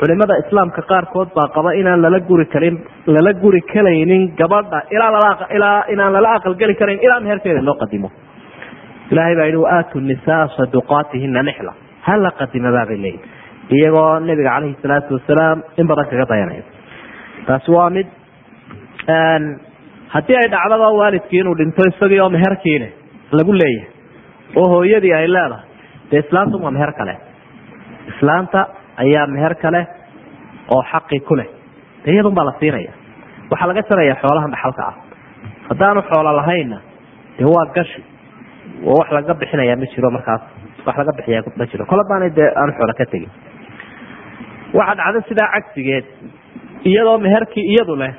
culimada islaamka qaarkood baa qaba inaan lala guri karin lala guri kalaynin gabadha ilaa inaan lala aqalgeli karayn ilaa meherkeeda loo qadimo. Ilahay baa yihi waaatu nisaa saduqaatihina nixla. Hala qadimabaabay leeyihi iyagoo nabiga caleyhi salaatu wasalaam in badan kaga dayanaya taasi waa mid haddii ay dhacdaba waalidkii inuu dhinto isagii oo meherkiile lagu leeyahay oo hooyadii ay leedahay dee islaantu waa meher kale. Islaanta ayaa meher kale oo xaqi ku leh. De iyadun baa la siinaya. Waxaa laga jaraya xoolaha dhaxalka ah. Haddaanu xoolo lahaynna dee waa gashi. Oo wax laga bixinaya ma jiro markaas. Wax laga bixiya ma jiro. Kole baana dee aanu xoolo ka tegin. Waxaa dhacda sidaa cagsigeed iyadoo meherkii iyadu leh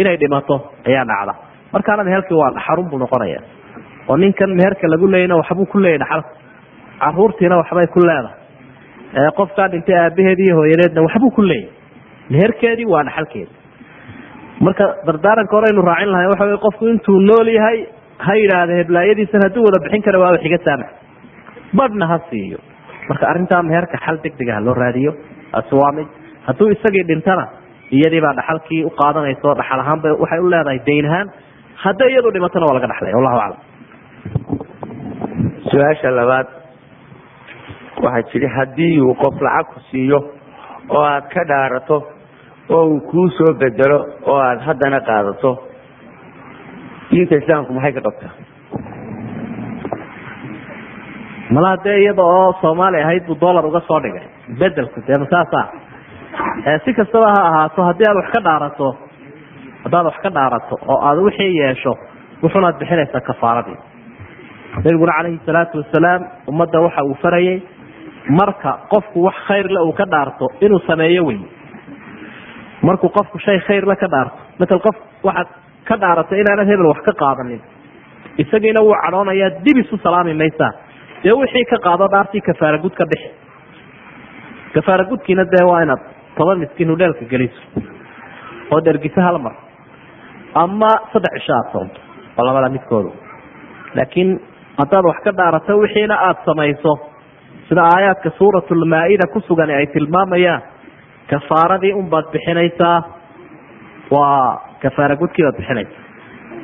inay dhimato ayaa dhacda. Markaana meherkii waa dhaxarun buu noqonaya oo ninkan meherka lagu leeyana waxbuu ku leeyay dhaxalka caruurtiina waxbay ku leedahay qofkaa dhintay aabaheed iyo hooyadeedna waxbuu ku leeyay meherkeedii waa dhaxalkeedi marka dardaaranka hore aynu raacin lahay waxa wey qofku intuu nool yahay ha yidhaahda heblaayadiisan hadduu wada bixin kara waaba xiga saamax. Badhna ha siiyo. Marka arrintaa meherka xal degdega ha loo raadiyo taasi waa mid hadduu isagii dhintana iyadii baa dhaxalkii u qaadanaysa oo dhaxal ahaanba waxay u leedahay dayn ahaan. Hadday iyadu dhimatona waa laga dhexlaya wallahu aclam. Su'aasha labaad waxaa jiri haddii uu qof lacag ku siiyo oo aad ka dhaarato oo uu kuu soo bedelo oo aad haddana qaadato diinta islaamku maxay ka qabtaa? Malaha dee iyada oo soomaali ahayd buu dollar uga soo dhigay bedelku dee masaasa si kastaba ha ahaato haddii aad wax ka dhaarato haddaad wax ka dhaarato oo aad wixii yeesho wuxunaad bixinaysaa kafaaradii nabiguna calayhi salaatu wasalaam ummadda waxa uu farayay marka qofku wax khayrle uu ka dhaarto inuu sameeyo wey markuu qofku shay khayrle ka dhaarto matal qof waxaad ka dhaaratay inaanad hebel wax ka qaadanin. Isagiina wuu cadhoonayaa dib isu salaami maysaa dee wixii ka qaado dhaartii kafaara gud ka bixi. Kafaara dee waa inaad toban miskiin hudheelka geliso. Oo dhergiso hal mar. Ama saddex cisho aada soonto oo labada midkoodu. Laakiin haddaad wax ka dhaarato wixiina aada samayso sida aayaadka suuratulmaa-ida ku sugan ay tilmaamayaan kafaaradii unbaad bixinaysaa waa kafaara gudkii baad bixinaysaa.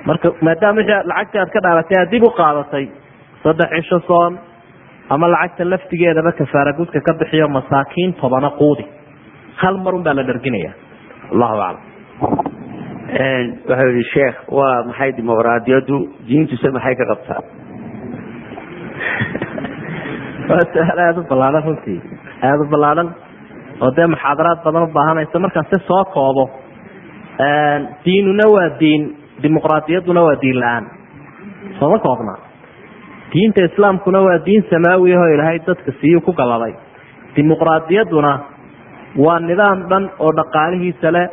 Marka maadaama lacagtii aad ka dhaaratay aad dib u qaadatay saddex cisho soon ama lacagta laftigeedaba kafaara gudka ka bixiyo masaakiin tobana quudi. Hal mar un baa la dharginaya allahu aclam. Waxau yihi sheekh waa maxay dimuqraadiyaddu diintuse maxay ka qabtaa aada u ballaadhan runtii. Aada u ballaadhan oo dee muxaadaraad badan u baahanaysa markaan si soo koobo diinuna waa diin dimuqraadiyadduna waa diin la'aan. Sooma koobna? Diinta islaamkuna waa diin samaawi ahoo ilaahay dadka siiyuu ku galladay dimuqraadiyadduna waa nidaam dhan oo dhaqaalihiisa leh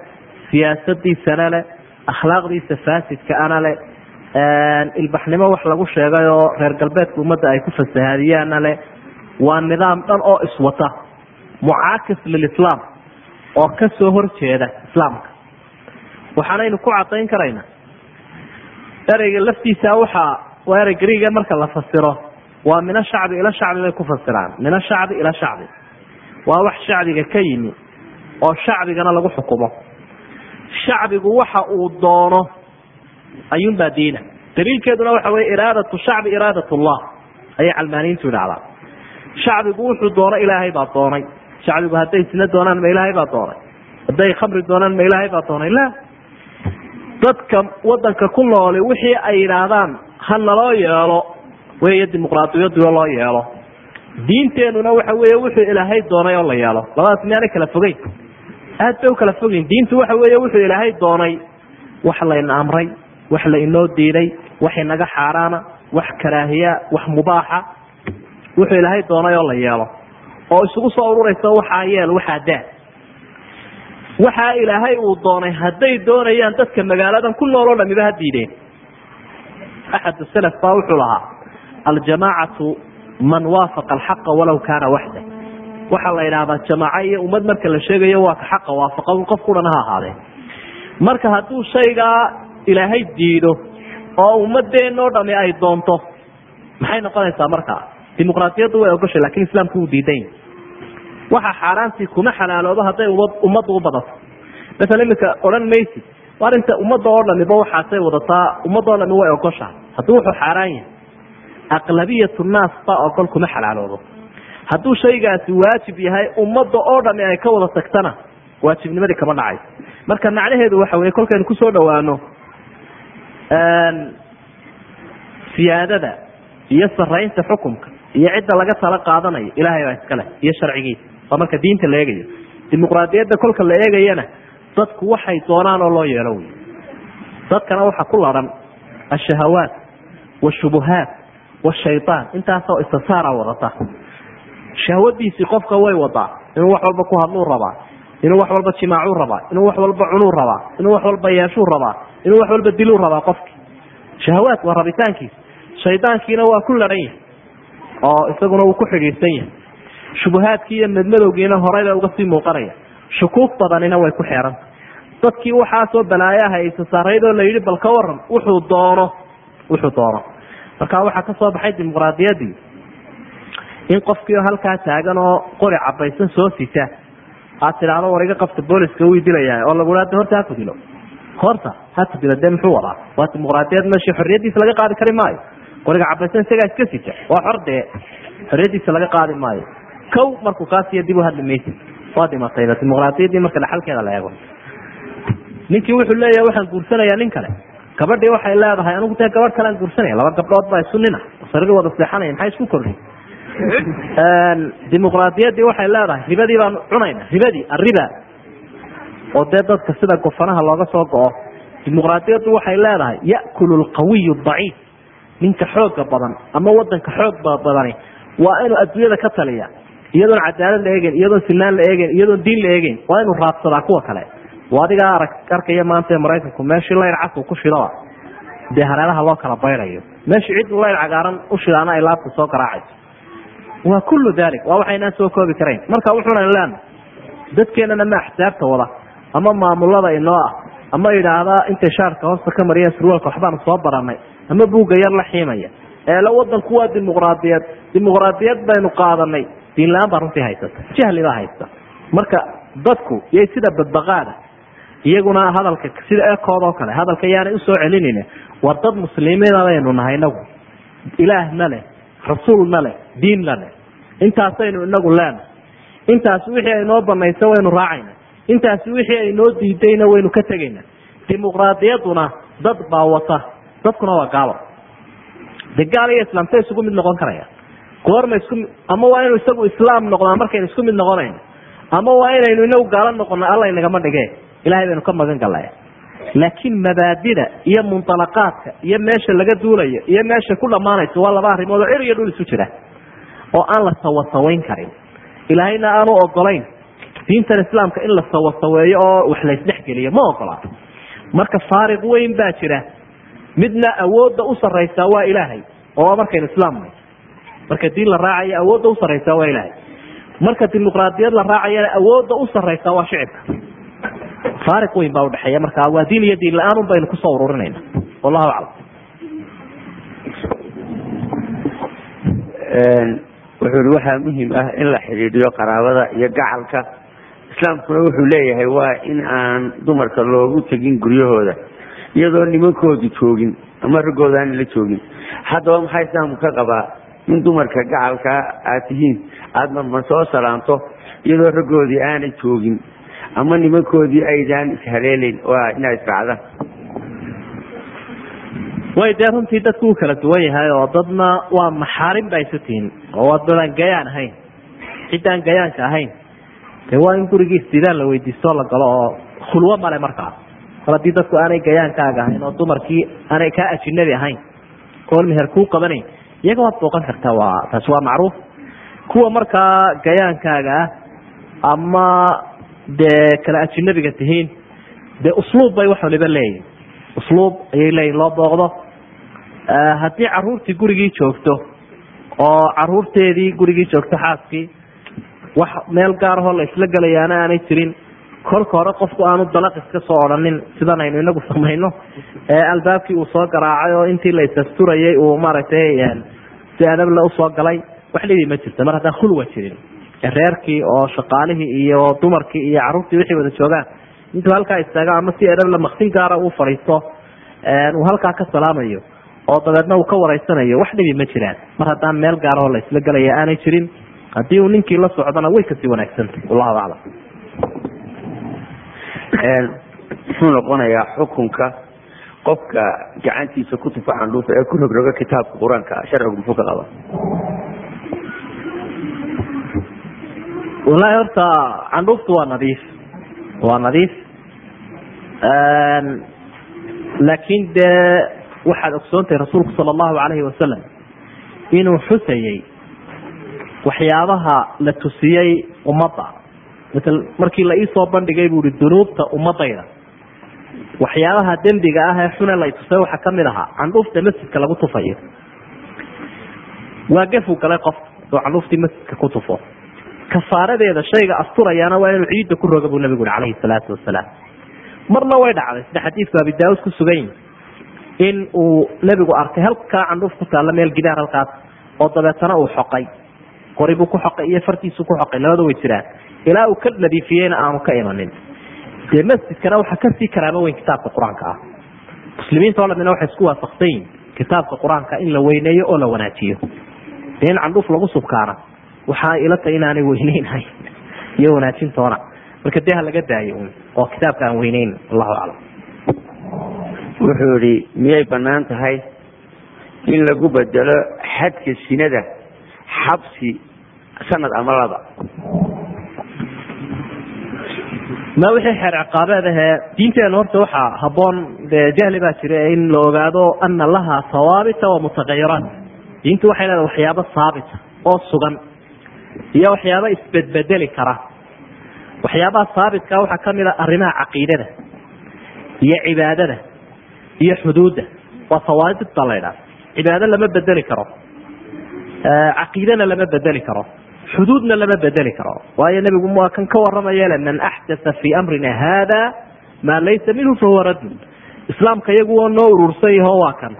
siyaasadiisana leh akhlaaqdiisa faasidka ana leh. Ilbaxnimo wax lagu sheegay oo reer galbeedka ummadda ay ku fasahaadiyaana leh waa nidaam dhan oo iswata mucaakis lilislaam oo ka soo horjeeda islaamka. Waxaanaynu ku cadayn karaynaa ereyga laftiisa waxaa waa erey griiga marka la fasiro. Waa min ashacbi ila shacbi bay ku fasiraan. Min ashacbi ila shacbi. Waa wax shacbiga ka yimi oo shacbigana lagu xukumo. Shacbigu waxa uu doono ayuunbaa diina. Daliilkeeduna waxa wey iraadatu shacbi iraadat llah. Ayay calmaaniyiintu idhahdaa shacbigu wuxuu doono ilaahay baa doonay. Shacbigu hadday sina doonaan ma ilaahay baa doonay. Hadday khamri doonaan ma ilaahay baa doonay. La. Dadka wadanka ku nooli wixii ay yidhaahdaan ha naloo yeelo weeye dimuqraadiyadoo loo yeelo. Diinteenuna waxa weeye wuxuu ilaahay doonay oo la yeelo. Labadaas miyaanay kala fogeyn? Aad bay u kala fogyihin diintu waxa weeye wuxuu ilaahay doonay wax layna amray wax la inoo diiday wax inaga xaaraana wax karaahiya wax mubaaxa wuxuu ilaahay doonay oo la yeelo. oo isugu soo ururaysa waxaa yeel waxaa daa waxaa ilaahay uu doonay hadday doonayaan dadka magaaladan ku nool oo dhamiba ha diideen. axad salaf baa wuxuu lahaa aljamaacatu man waafaqa alxaqa walaw kaana waxda waxaa la idhaahdaa jamaaco iyo ummad marka la sheegayo waa ka xaqa waafaqa un qof kudhan ha ahaadee. marka hadduu shaygaa ilaahay diido oo ummadeenoo dhami ay doonto maxay noqonaysaa markaa dimuqraadiyaddu way ogoshay laakiin islaamku wuu diidan waxa xaaraantii kuma xalaaloobo hadday ummaddu u badato masala iminka odhan maysid arinta ummadda oo dhamiba waxaasay wadataa ummadoo dhami way ogoshahay hadduu wuxuu xaaraan yahay aqlabiyatu naas baa ogol kuma xalaaloobo. Hadduu shaygaasi waajib yahay ummadda oo dhami ay ka wada tagtana waajibnimadii kama dhacayso marka macnaheedu waxa weye kolkaynu ku soo dhawaano siyaadada iyo saraynta xukumka iyo cidda laga tala qaadanayo ilahay baa iskale iyo sharcigiisa waa marka diinta la eegayo. Dimuqraadiyadda kolka la eegayana dadku waxay doonaan oo loo yeelo wey dadkana waxa ku laran ashahawaat washubuhaat washayaan intaasoo istisaara wadata. Shahwadiisii qofka way wadaa inuu wax walba ku hadluu rabaa inuu wax walba jimaacuu rabaa inuu wax walba cunuu rabaa inuu wax walba yeeshuu rabaa inuu wax walba diluu rabaa qofki shahawaat waa rabitaankiisa shaydaankiina waa ku laran yahay oo isaguna uu ku xidhiidhsan yahay. Shubuhaadkii iyo madmadowgiina horeyba uga sii muuqanaya. Shukuuf badanina way ku xeeranta dadkii waxaasoo balaayaha isasaarayd oo layidhi bal ka waran wuxuu doono wuxuu doono marka waxaa ka soo baxay dimuqraadiyaddii in qofkiio halkaa taagan oo qori cabaysan soo sita aad tidhaahdo war iga qabta booliska wii dilaya oo lagu hada horta ha ku dilo. Horta ha ku dilo dee muxuu wadaa? Waa dimuqraadiyad meeshii xorriyadiisa laga qaadi kari maayo qoriga cabaysan isagaa iska sita waa xor dee xorriyadiisa laga qaadi maayo. Kow markuu kaasiyo dib u hadli maysid waa dhimatayba dimuqraadiyaddii marka dhaxalkeeda la eego. Ninkii wuxuu leeyahay waxaan guursanayaa nin kale. Gabadhii waxay leedahay anigu dee gabadh kalean guursanaya laba gabdhood baa isu sariir wada seexanaya maxay isku kordhi dimuqraadiyaddii waxay leedahay ribadii baan cunayna ribadii arriba. Oo dee dadka sida gofanaha looga soo go-o. Dimuqraadiyaddu waxay leedahay ya'kulu lqawiyu daciif ninka xooga badan ama wadanka xoog badani waa inuu adduunyada ka taliya iyadoon cadaalad la eegeyn iyadoon sinaan la eegeyn iyadoon diin la eegeyn waa inuu raadsadaa kuwa kale. Adigaa arkaya maanta maraykanku meeshii layr cas uu ku shidaba dee hareeraha loo kala bayrayo. Meeshii cid layr cagaaran u shidaana ay laabta soo garaacayso waa kullu dalik waa waxaynaan soo koobi karayn. Marka wuxuuna leena dadkeenana ma axsaabta wada ama maamulada inoo ah ama idhaahdaa intay shaarka hoosta ka mariyeen surwaalka waxbaanu soo baranay ama buugga yar la xiimaya. Eele wadanku waa dimuqraadiyad. Dimuqraadiyad baynu qaadanay. Diin la'aan baa runtii haysata. Jahli baa haysta. Marka dadku yay sida badbaqaada. Iyaguna hadalka sida ekoodoo kale hadalka yaanay u soo celinin war dad muslimiina baynu nahay inagu ilaahna leh rasuulna leh diinna leh. Intaasaynu inagu leenahay intaas wixii aynoo banaysa waynu raacayna. Intaasi wixii aynoo diidayna waynu ka tegayna. Dimuqraadiyadduna dad baa wata dadkuna waa gaalo. De gaal iyo islaamta isugu mid noqon karaya goorma isku ama waa inuu isagu islaam noqdaa markaynu isku mid noqonayno ama waa inaynu inagu gaalo noqono alla inagama dhige ilahay baynu ka magan galnay laakiin mabaadida iyo munalaqaadka iyo meesha laga duulayo iyo meesha ku dhammaanayso waa laba arrimood oo cer iyo dhul isu jira oo aan la sawasawayn karin. Ilaahayna aanu ogolayn diintan islaamka in la sawasaweeyo oo wax la isdhexgeliyo ma ogola marka faariq weyn baa jira midna awoodda u saraysaa waa ilaahay oo markaynu islaamnay marka diin la raacayo awoodda u saraysaa waa ilaahay. Marka dimuqraadiyad la raacayana awoodda u saraysaa waa shicibka faariq weyn baa udhexeeya marka waa diin iyo diin la'aan un baynu ku soo ururinayna. Wallahu aclam. Wuxuu i waxaa muhiim ah in la xidhiidhiyo qaraabada iyo gacalka. Islaamkuna wuxuu leeyahay waa in aan dumarka loogu tegin guryahooda iyadoo nimankoodu joogin ama raggooda aan la joogin. Haddaba maxaa islaamku ka qabaa in dumarka gacalkaa aad tihiin aadna ma soo salaanto iyadoo raggoodii aanay joogin ama nimankoodii aydaan ishaleelayn waa inaad israacdaan way dee runtii dadku uu kala duwan yahay oo dadna waa maxaarim ba isu tihiin oo waa dadaan gayaan ahayn ciddaan gayaanka ahayn. Dee waa in gurigii istidaan la weydiistoo la galo oo khulwo male markaa mar haddii dadku aanay gayaankaaga ahayn oo dumarkii aanay kaa ajinabi ahayn oon meher kuu qabanayn iyaga waad booqan kartaa. Waa taasi waa macruuf. Kuwa markaa gayaankaaga ah ama dee kala ajinabiga tihiin dee usluub bay wax waliba leeyihiin usluub ayay leeyihiin loo booqdo. Haddii caruurtii gurigii joogto oo caruurteedii gurigii joogto xaaskii wax meel gaarahoo la isla gelayaana aanay jirin kolka hore qofku aanu dalaq iska soo odhanin sidan aynu inagu samayno. Albaabkii uu soo garaacay oo intii la uu maaragtay si adable u soo galay wax dhidii ma jirto mar haddaan khulwa jirin. Reerkii oo shaqaalihii iyo dumarkii iyo caruurtii wixii wada joogaan intuu halkaa istaaga ama si edhable maksin gaara uu fadhiisto uu halkaa ka salaamayo oo dabeedna uu ka waraysanayo wax dhibi ma jiraan. Mar haddaan meel gaarahoo la isla gelaya aanay jirin haddii uu ninkii la socdona way ka sii wanaagsantay wallahu aclam muxuu noqonayaa xukunka qofka gacantiisa ku tufa candhuufa ee ku rogroga kitaabka qur'aanka sharcigu muxuu ka qaba wallaahi horta candhuuftu waa nadiif. Waa nadiif. Laakiin dee waxaad ogsoontahay rasuulku sala allahu calayhi wasalam inuu xusayey waxyaabaha la tusiyey ummadda masal markii la iisoo bandhigay buu ihi dunuubta ummadayda. Waxyaabaha dembiga ah ee xune la itusay waxaa ka mid ahaa candhuufta masjidka lagu tufayo. Waa gefuu galay qofka oo candhuuftii masjidka ku tufo. Kafaaradeeda shayga asturayaana waa inuu ciidda ku roga buu nabigu ui calayhi salaatu wasalaam. Marna way dhacday sida xadiidku abi daauud ku sugan yihi in uu nebigu arkay halkaa candhuuf ku taalla meel gidaar halkaas oo dabeetana uu xoqay qoribuu ku xoqay iyo fartiisuu ku xoqay labada way jiraan. Ilaa uu ka nadiifiyeyna aanu ka imanin. Dee masjidkana waxaa ka sii karaamo weyn kitaabka qur'aanka ah. Muslimiinta o dhamina waxay isku waafaqsan yihiin kitaabka qur'aanka in la weyneeyo oo la wanaajiyo. Dee in candhuuf lagu subkaana waxaa ila tahay inaanay weyneynahayn [LAUGHS] iyo wanaajintoona. Marka dee ha laga daayo oo kitaabka aan weyneyn allahu aclam. Wuxuu yihi miyay bannaan tahay in lagu bedelo xadka sinada xabsi sanad ama laba. Ma wixii xeer ciqaabeed ahee diinteenu horta waxaa haboon dee jahli baa jira in la ogaado ana laha hawaabita wa mutagayiraat diintu waxay leedahay waxyaabo saabita oo sugan iyo waxyaabo isbedbedeli kara. Waxyaabaha saabitka waxaa ka mid a arrimaha caqiidada iyo cibaadada iyo xuduudda. Waa hawaabit baa la ydhaha cibaado lama bedeli karo. Caqiidana lama bedeli karo xuduudna lama bedeli karo. Waayo nebigu waa kan ka waramayale man axdaa fii amrina hada maa laysa minhu fahuwa raddun. Islaamka iyagu waa noo urursan yaho waa kan.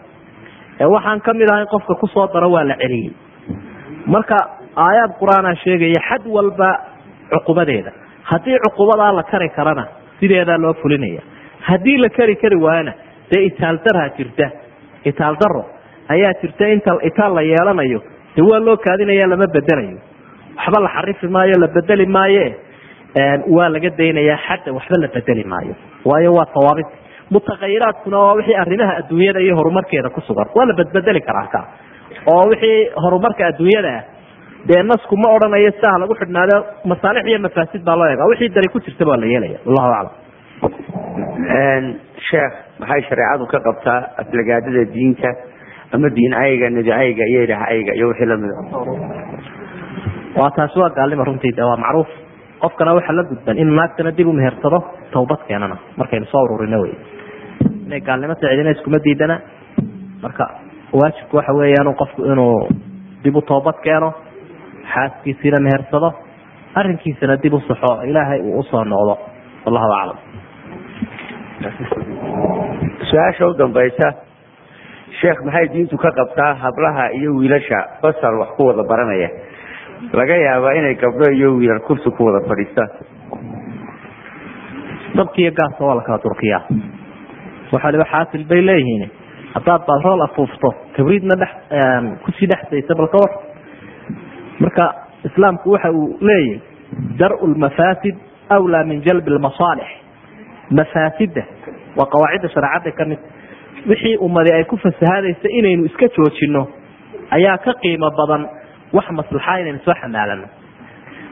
Waxaan ka mid ahay qofka ku soo daro waa la celiyey. Marka aayaad qur'aana sheegaya xad walba cuqubadeeda. Haddii cuqubadaa la kari karana sideedaa loo fulinaya. Haddii la kari kari waayana dee itaaldarha jirta. Itaaldaro ayaa jirta inta itaal la yeelanayo de waa loo kaadinaya lama bedelayo waxba la xarifi maayo la bedeli maaye waa laga daynaya xadda waxba la bedeli maayo. Waayo waa tawaabit mutaqayiraadkuna waa wixii arrimaha adduunyada iyo horumarkeeda ku sugan. Waa la bedbedeli karaa ka. Oo wixii horumarka adduunyada ah. Dee nasku ma odhanayo sidaha lagu xidhnaado masaalix iyo mafaasid baa loo eega wixii dari ku jirta baa la yeelaya. Allahu aclam. Sheekh maxay shareecadu ka qabtaa aflagaadada diinta? Ama diin ayga nebi ayga iyo ilaah ayga iyo wixii lamida waa taasi waa gaalnima runtii waa macruuf qofkana waxaa la gudban inuu naagtana dib u mehersado tawbad keenana markaynu soo ururina wey inay gaalnimo sacidina iskuma diidana marka waajibku waxa weeyaan qofku inuu dib u toobad keeno xaaskiisiina mehersado arrinkiisana dib u saxo ilaahay uu u soo noqdo wallahu aclam su'aasha u dambaysa sheekh maxay diintu ka qabtaa hablaha iyo wiilasha basal wax ku wada baranaya laga yaabaa inay gabdho iyo wiilal kursi ku wada fadhiistaan dabkiiyo gaaska waa la kala durkiyaa waxa liba xaasil bay leeyihiin. Haddaad batrool afuufto kabriidna dhex ku sii dhexdaysa balka war. Marka islaamku waxa uu leeyahy dar-u lmafaasid awlaa min jalbi lmasaalix mafaasida waa qawaacidda shareecadda ka mid. Wixii ummadi ay ku fasahaadaysa inaynu iska joojino ayaa ka qiimo badan wax maslaxa inaynu soo xamaalano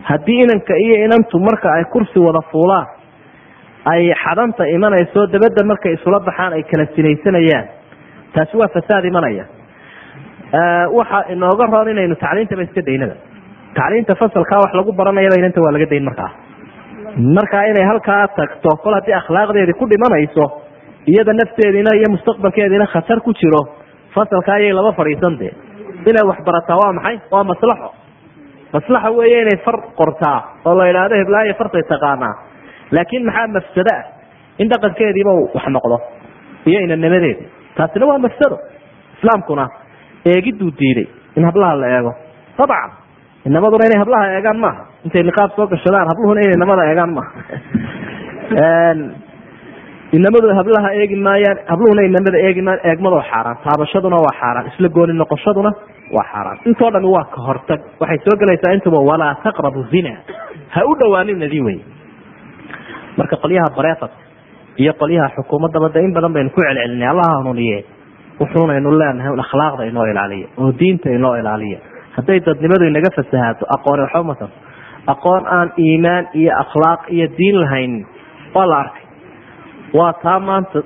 haddii inanka iyo inantu marka ay kursi wada fuulaan ay xadanta imanayso dabadda markay isula baxaan ay kala sinaysanayaan taasi waa fasaad imanaya. Waxa inooga roon inaynu tacliintaba iska daynada. Tacliinta fasalkaa wax lagu baranayaba inanta waa laga dayn markaa markaa inay halkaa tagto kol haddii akhlaaqdeedii ku dhimanayso iyada nafteediina iyo mustaqbalkeediina khatar ku jiro fasalka ayay laba fadhiisan inay wax barataa waa maxay? Waa maslaxo. Maslaxa weeye inay far qortaa oo la idhaahdo heblaayo fartay taqaanaa. Laakiin maxaa mafsado ah? In dhaqankeediiba wax noqdo iyo inanimadeedi taasina waa mafsado. Islaamkuna eegiduu diiday in hablaha la eego. Dabcan inamaduna inay hablaha eegaan maaha. Intay niqaab soo gashadaan habluhuna inay namada eegaan maaha [LAUGHS] inamadu hablaha eegi maayaan habluhuna inamada eegi maayaan eegmadoo xaaraan taabashaduna waa xaaraan isla gooni noqoshaduna waa xaaraan. Intoo dhami waa ka hortag. Waxay soo gelaysaa intuba walaa taqrabu zina. Ha u dhawaaninadii wey marka qolyaha bareefadka iyo qolyaha xukuumaddaba de in badan baynu ku celcelinay allaha hanuuniye wuxuunaynu leenahay akhlaaqda inoo ilaaliya oo diinta inoo ilaaliya hadday dadnimadu inaga fasahaato aqooni waxba ma tarto aqoon aan iimaan iyo akhlaaq iyo diin lahaynin waa la arkay waa taa maanta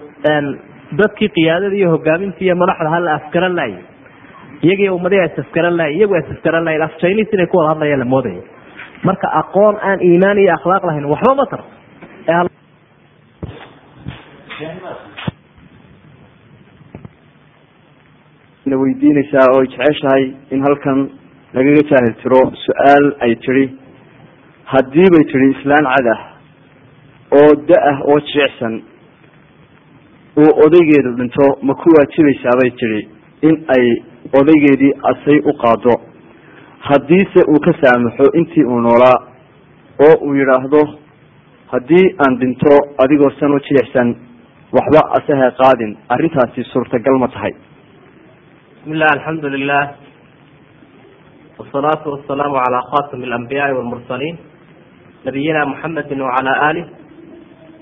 dadkii qiyaadada iyo hogaaminta iyo madaxda hala afgaran laayay iyagii ummadihi asafgaran laayay iyagu asafgaran laayay af chinese inay ku wada hadlayaan la moodaya. Marka aqoon aan iimaan iyo akhlaaq lahayn waxba ma tarto na weydiinaysaa oo jeceshahay in halkan lagaga jaahil tiro su'aal ay tidhi. Haddii bay tidhi islaan cad ah oo da'ah oo jilicsan uu odaygeedu dhinto ma ku waajibaysaa bay tidhi in ay odaygeedii asay u qaado haddiise uu ka saamaxo intii uu noolaa oo uu yidhaahdo haddii aan dhinto adigoo san u jilicsan waxba aseha qaadin arrintaasi suurtagal ma tahay. Bismi illah alxamdu lilah wsalaatu wasalaamu calaa khatami alambiyaai walmursaliin nabiyina muxamedi wacala alih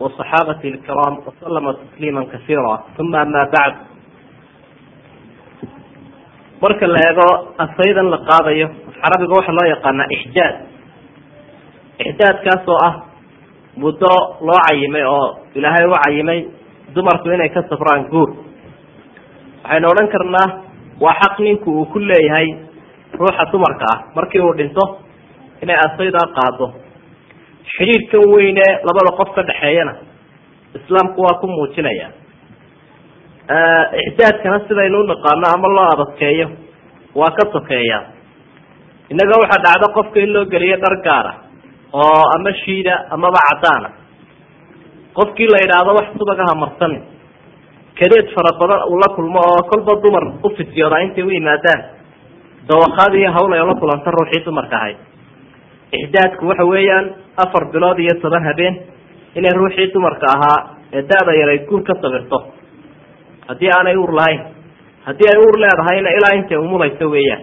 waصaxaabati lkiraam wasalama tasliima kasiira uma ama bacd marka la eego asaydan la qaadayo carabiga waxaa loo yaqaanaa ixjaad ixdaadkaas oo ah muddo loo cayimay oo ilaahay u cayimay dumarku inay ka safraan guur waxaynu odhan karnaa waa xaq ninku uu ku leeyahay ruuxa dumarka ah markii uu dhinto inay asaydaa qaado xidhiidhkan weyne labada qof ka dhexeeyana islaamku waa ku muujinaya. Ixdaadkana sidaynu unaqaano ama loo adadkeeyo waa ka sokeeya. Innaga waxaa dhacdo qofka in loo geliyo dhar gaara oo ama shiida amaba caddaana. Qofkii la yidhaahdo wax subagaha marsanin kadeed fara badan uu la kulmo oo kolba dumar u fisyoodaa intay u yimaadaan. Dawakhaad iyo hawl ay la kulanta ruuxii dumarka ahayd ixdaadku waxa weeyaan afar bilood iyo toban habeen inay ruuxii dumarka ahaa ee da-da yar ay guur ka sabirto. Haddii aanay uur lahayn haddii ay uur leedahayna ilaa intay umulayso weeyaan.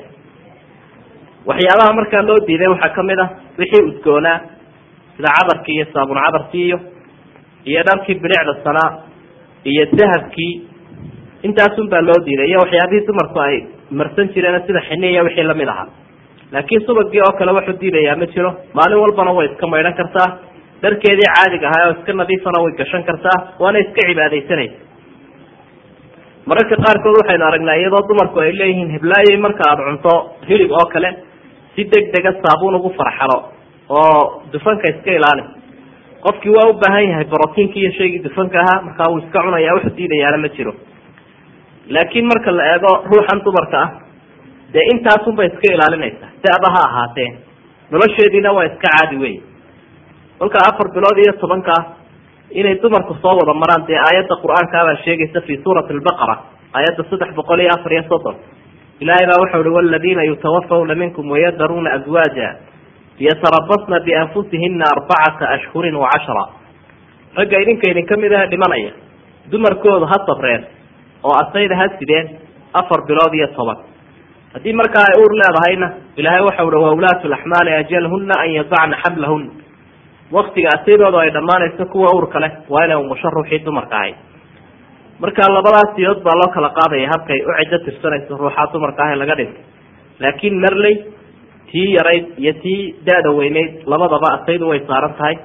Waxyaabaha markaa loo diiday waxaa ka mid ah wixii udgoonaa sida cadarkii iyo saabun cadarkii iyo iyo dharkii bilicda sanaa iyo dahabkii. Intaasun baa loo diiday iyo waxyaabihii dumarku ay marsan jireen sida xini iyo wixii la mid ahaa laakiin subagii oo kale waxu diidayaa ma jiro. Maalin walbana way iska maydhan kartaa. Dharkeedii caadiga ahaa oo iska nadiifana way gashan kartaa. Waana iska cibaadaysanaysa mararka qaarkood waxaynu aragnaa iyadoo dumarku ay leeyihiin hiblaayoy marka aada cunto hilib oo kale si deg dega saabuun ugu farxalo oo dufanka iska ilaali. Qofkii waa u baahan yahay brotiinki iyo shaygii dufanka ahaa markaa wuu iska cunaya wuxu diidayaana ma jiro. Laakiin marka la eego ruuxan dumarka ah dee intaasunbay iska ilaalinaysaa. Da-ba ha ahaatee nolosheediina waa iska caadi wey kolka afar bilood iyo tobankaa inay dumarku soo wada maraan dee aayadda qur'aankaabaa sheegaysa fi suurati albaqara aayadda saddex boqol iyo afar iyo soddon. Ilaahay baa waxau uhi waladiina yutawafawna minkum wayadaruuna azwaaja yatarabasna bianfusihina arbacata ashhurin wa cashra. Ragga idinka idinka mid ah dhimanaya dumarkoodu ha sabreen oo asayda ha sideen afar bilood iyo toban haddii markaa ay uur leedahayna ilaahay waxa uhi waulaatu laxmaali ajalhuna an yadacna xamlahun. Waktiga asaydooda ay dhammaanayso kuwa uurka leh waa inay umusho ruuxii dumarka ahayd marka labadaas siyood baa loo kala qaadaya habkay u ciddo tirsanayso ruuxaa dumarka ah laga dhintay. Laakiin marley tii yarayd iyo tii da-da weyneyd labadaba asaydu way saaran tahay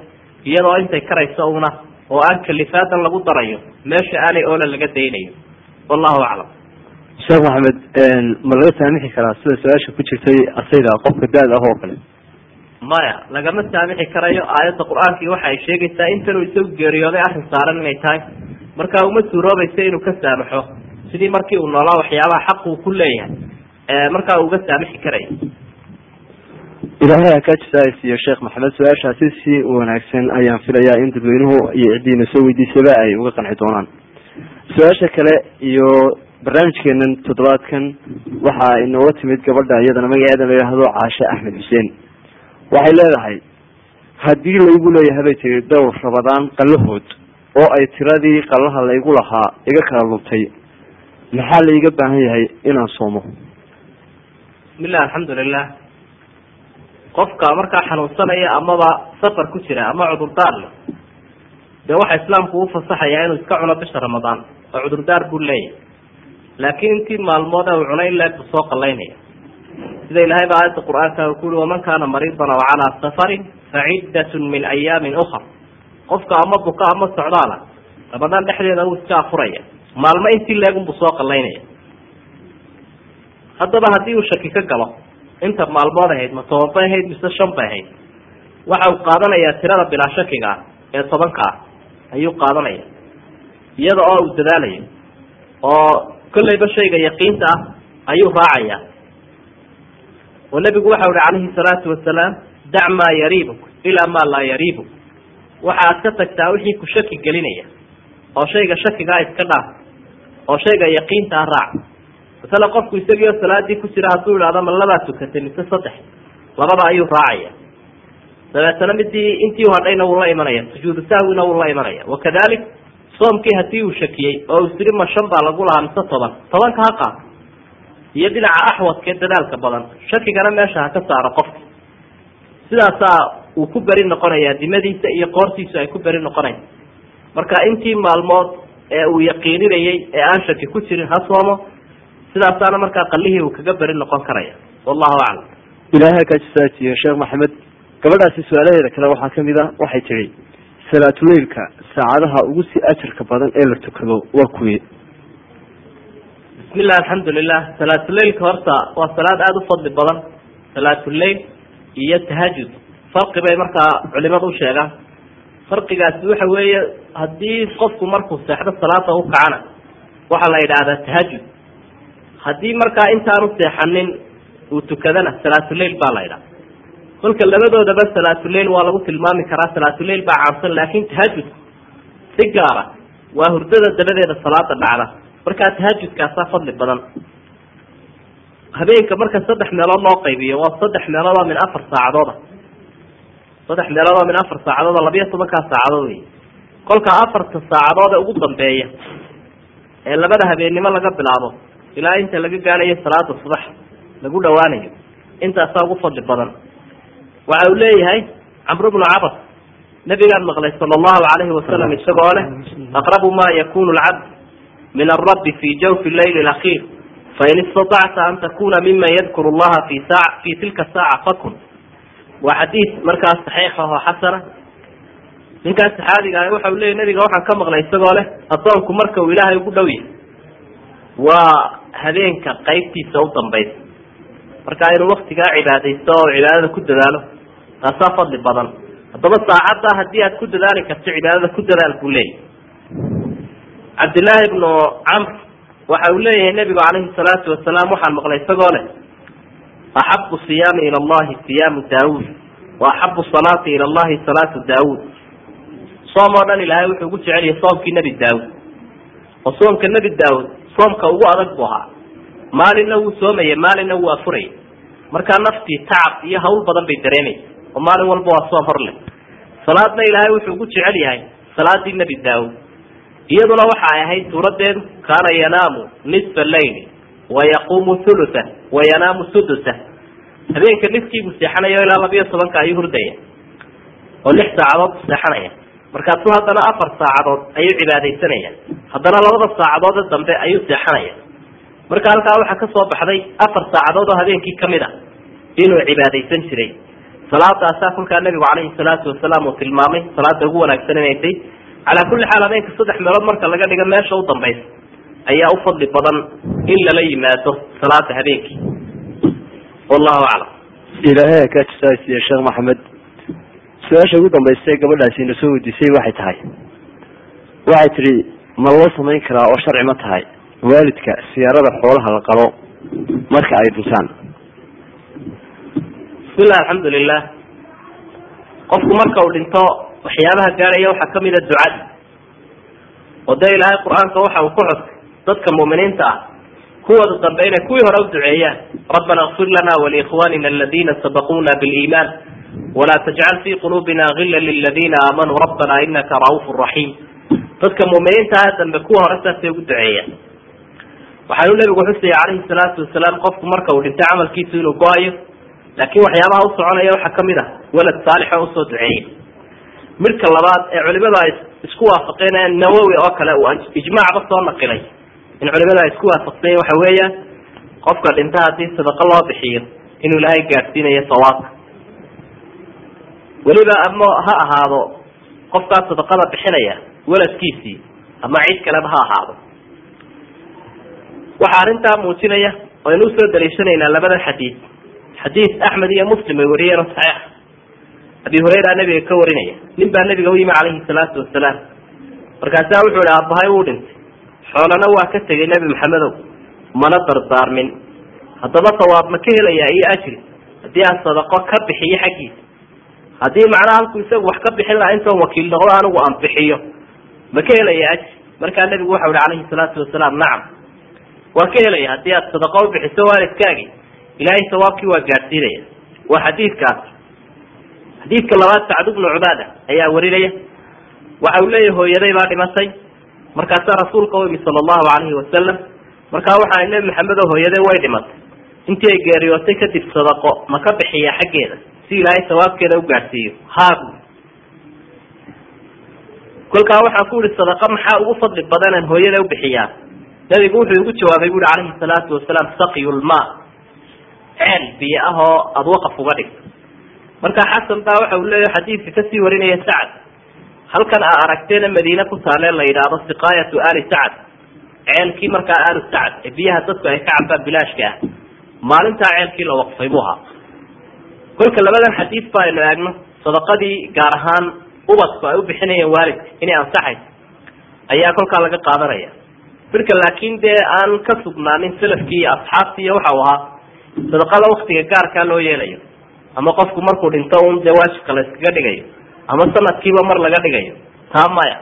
iyadoo intay karayso una oo aan kalifaadan lagu darayo meesha aanay oola laga daynayo. Wallahu aclam sheekh maxamed ma laga saamixi karaa sida su'aasha ku jirtay asayda qofka da-da ah oo kale? Maya lagama saamixi karayo aayadda qur'aankii waxa ay sheegaysaa intanuu isagu geeriyooday arrin saaran inay tahay. Marka uma suuroobaysa inuu ka saamaxo sidii markii uu noolaa waxyaabaha xaq uu ku leeyahay. Markaa uga saamixi karaya ilaahay ha kaa jasaaysiiyo sheekh maxamed su'aashaasi si wanaagsan ayaan filayaa in dadweynuhu iyo ciddiina soo weydiisaba ay uga qanci doonaan. Su'aasha kale iyo barnaamijkeenan toddobaadkan waxaa inooga timid gabadha iyadana magaceeda la yidhaahdo caashe axmed xuseen. Waxay leedahay haddii laygu leeyahay bay tiri dhowr rabadaan qallahood oo ay tiradii qallaha laygu lahaa iga kala lubtay maxaa laiga baahan yahay inaan soomo? Bismillah alxamdulilah qofka markaa xanuunsanaya amaba safar ku jira ama cudurdaar leh dee waxa islaamku u fasaxayaa inuu iska cuno bisha ramadaan oo cudurdaar buu leeyahay laakiin intii maalmood uu cunay in leeg buu soo qallaynaya. Sida ilahay ba aayadda qur'aanka uu kuui waman kaana mariidan aw calaa safarin faciddatun min ayaamin ukar qofka ama buka ama socdaala ramadaan dhexdeeda uu iska afuraya. Maalmo intii leegunbuu soo qallaynaya. Haddaba haddii uu shaki ka galo inta maalmood ahayd ma toban bay ahayd mise shan bay ahayd waxa uu qaadanayaa tirada bilaa shakiga ah ee tobanka ah ayuu qaadanaya. Iyada oo uu dadaalayo oo kolleyba shayga yaqiinta ah ayuu raacaya. Oo nebigu waxa uhi calayhi salaatu wasalaam dac maa yariibuk ilaa maa laa yariibuk. Waxaad ka tagtaa wixii ku shaki gelinaya oo shayga shakigaa iska dhaaf oo shayga yaqiinta ah raac. Masale qofku isagiioo salaadii ku jira hadduu idhahdo ma labaa tukatay mise saddex labada ayuu raacaya. Dabeetana midii intii hadhayna wuu la imanaya sujuudu sahwina wuu la imanaya. Wakadalik soomkii haddii uu shakiyey oo uu siri ma shan baa lagu lahaa mise toban? Tobanka ha qaato. Iyo dhinaca axwadkaee dadaalka badan shakigana meesha ha ka saaro qofka sidaasaa uu ku beri noqonaya dimadiisa iyo qoortiisu ay ku beri noqonaysa marka intii maalmood ee uu yaqiininayey ee aan shaki ku jirin ha soomo sidaasaana markaa qalihii uu kaga beri noqon karaya wallahu aclam ilaahay ha kaa sheekh maxamed. Gabadhaasi su'aalaheeda kale waxaa ka mid a waxay tihi salaatuleilka saacadaha ugu sii ajarka badan ee la tukado waa kuwe bismillah alxamdulilah salaatuleilka horta waa salaad aada u fadli badan. Salaatuleil iyo tahajud farqi bay markaa culimadu u sheegaan. Farqigaasi waxa weeye haddii qofku markuu seexdo salaada u kacana. Waxaa la yidhaahdaa tahajud haddii markaa intaanu seexanin uu tukadana salaatuleil baa la yidhaha kolka labadoodaba salaatuleil waa lagu tilmaami karaa. Salaatuleil baa caamsan laakin tahajud si gaara waa hurdada dabadeeda salaada dhacda. Markaa tahajudkaasaa fadli badan. Habeenka marka saddex meelood loo qaybiyo waa saddex meelood oo min afar saacadooda saddex meelood oo min afar saacadood oo labiyo tobankaa saacadood wey kolka afarta saacadood ee ugu dambeeya ee labada habeennimo laga bilaabo ilaa inta laga gaanayo salaada subax lagu dhawaanayo intaasaa ugu fadli badan waxa uu leeyahay camr bnu cabas nabigaan maqlay sala allahu alayhi wasalam isagoo leh aqrabu ma yakunu lcabd min alrabbi fi jawfi leyli alakhir fain istatacta an takuna miman yadkuru llaha fi saa fi tilka saaca fakun. Waa xadiid markaas saxiix ahoo xasana. Ninkaas saxaabiga ah waxa uu leyahy nabiga waxaan ka maqlay isagoo leh addoonku marka uu ilaahay ugu dhow yahay. Waa habeenka qaybtiisa u dambaysa marka inuu waktigaa cibaadaysto oo cibaadada ku dadaalo taasaa fadli badan. Haddaba saacadda haddii aad ku dadaali karto cibaadada ku dadaal buu leeyahy cabdillaahi ibnu camr waxa uu leeyahay nebigu calayhi salaatu wasalaam waxaan maqlay isagoo leh axabu siyaami ila allahi siyaamu daawuud wa axabu salaati ila allahi salaatu daawuud. Soom oo dhan ilaahay wuxuu ugu jecel yahay soomkii nebi daawud oo soomka nebi daawud soomka ugu adag buu ahaa maalinna wuu soomaya maalinna wuu afuraya markaa naftii tacab iyo hawl badan bay dareemaysa oo maalin walba waa soom hor leh salaadna ilaahay wuxuu ugu jecel yahay salaadii nebi daawud iyaduna waxa ay ahayd suuradeedu kaana yanaamu nisfa leyli wa yaquumu thulutha wa yanaamu sudusa habeenka niskiibuu seexanayo ilaa labiyo tobanka ayuu hurdaya oo lix saacadood buu seexanaya. Markaasuu haddana afar saacadood ayuu cibaadaysanaya. Haddana labada saacadoode dambe ayuu seexanaya marka halkaa waxaa ka soo baxday afar saacadood oo habeenkii ka mid a inuu cibaadaysan jiray. Salaadaasaa kolkaa nabigu calayhi salaatu wasalaam uu tilmaamay salaada ugu wanaagsan inay tay calaa kulli xaal habeenka saddex meelood marka laga dhigo meesha u dambaysa ayaa u fadli badan in lala yimaado salaada habeenkii. Wallahu aclam. Ilaahay ka jisaasiye sheekh maxamed su'aasha ugu dambaysa gabadhaasi na soo weydiisay waxay tahay. Waxay tidhi ma loo samayn karaa oo sharci ma tahay waalidka siyaarada xoolaha la qalo marka ay dhintaan bismillah alxamdulilah qofku marka uu dhinto waxyaabaha gaadhaya waxaa ka mid a ducada oo dee ilaahay qur'aanka waxa uu ku xusay dadka mu'miniinta ah. Kuwooda dambe inay kuwii hore u duceeyaan rabbana kfir lana waliikhwanina aladina sabaquna biliiman walaa tajcal fi quluubina gila liladina aamanuu rabbana inaka ra'uuf raxiim dadka mu'miniinta ah dambe kuwa hore saasay ugu duceeyaan waxaanu nabigu xusaya calayhi salaatu wasalaam qofku marka uu dhintay camalkiisu inuu go'ayo laakiin waxyaabaha u soconaya waxaa ka mid ah walad saalix oo u soo duceeyay. Midka labaad ee culimadu ay isku waafaqeen ee nawowi oo kale uu ijmaacba soo naqilay. In culimadu ay isku waafaqsanya waxa weeyaan qofka dhinta haddii sadaqo loo bixiyo inuu ilaahay gaadhsiinayo sawaabka weliba ama ha ahaado qofkaa sadaqada bixinaya waladkiisii ama cid kaleba ha ahaado waxaa arrintaa muujinaya aynu u soo daliishanaynaa labada xadiid. Xadiid axmed iyo muslim ay wariyeen oo saxiix. Abi hurayra nabiga ka warinaya. Nin baa nabiga u yimi calayhi salaatu wasalaam markaasaa wuxuu ihi aabbahay wuu dhintay. Xoolana waa ka tegay nebi maxamedow mana dardaarmin. Haddaba sawaab ma ka helayaa iyo ajri. Haddii aan sadaqo ka bixiyo xaggiisa. Haddii macnaha halku isagu wax ka bixin lahaa intoon wakiil noqdo anigu aan bixiyo. Ma ka helaya ajri. Markaa nebigu waxau ihi calayhi salaatu wasalaam nacam waa ka helaya haddii aad sadaqo u bixiso waalidkaagi ilaahay sawaabkii waa gaadhsiinaya waa xadiidkaas. Xadiidka labaad sacd bnu cubaada ayaa warinaya. Waxa uu leeyahy hooyaday baa dhimatay markaasaa rasuulka u imi sala allahu calayhi wasalam markaa waxaa nebi maxamed oo hooyaday way dhimatay. Intii ay geeriyootay kadib sadaqo ma ka bixiya xaggeeda. Si ilaahay sawaabkeeda u gaadhsiiyo haabu kolkaa waxaan ku yihi sadaqa maxaa ugu fadli badanaan hooyada u bixiyaa nabigu wuxuu igu jawaabay bu uhi calayhi salaatu wasalaam saqyulma ceel biyo ah oo aada waqaf uga dhigto marka xasan baa waxa uu leeyahy xadiidka ka sii warinaya sacad. Halkan aa aragteena madiine ku taale la yidhaahdo siqaayatu ali sacad. Ceelkii markaa alu sacad ee biyaha dadku ay ka cabaan bilaashka ah. Maalintaa ceelkii la waqfay buu ahaa. Kolka labadan xadiid ba aynu eegno. Sadaqadii gaar ahaan ubadku ay u bixinayeen waalidka inay ansaxayso ayaa kolkaa laga qaadanaya midka laakiin dee aan ka sugnaanin salafkii iyo asxaabtii iyo waxa uu ahaa sadaqada waktiga gaarkaa loo yeelayo ama qofku markuu dhinto un dee waajibka la iskaga dhigayo ama sanadkiiba mar laga dhigayo taa maya.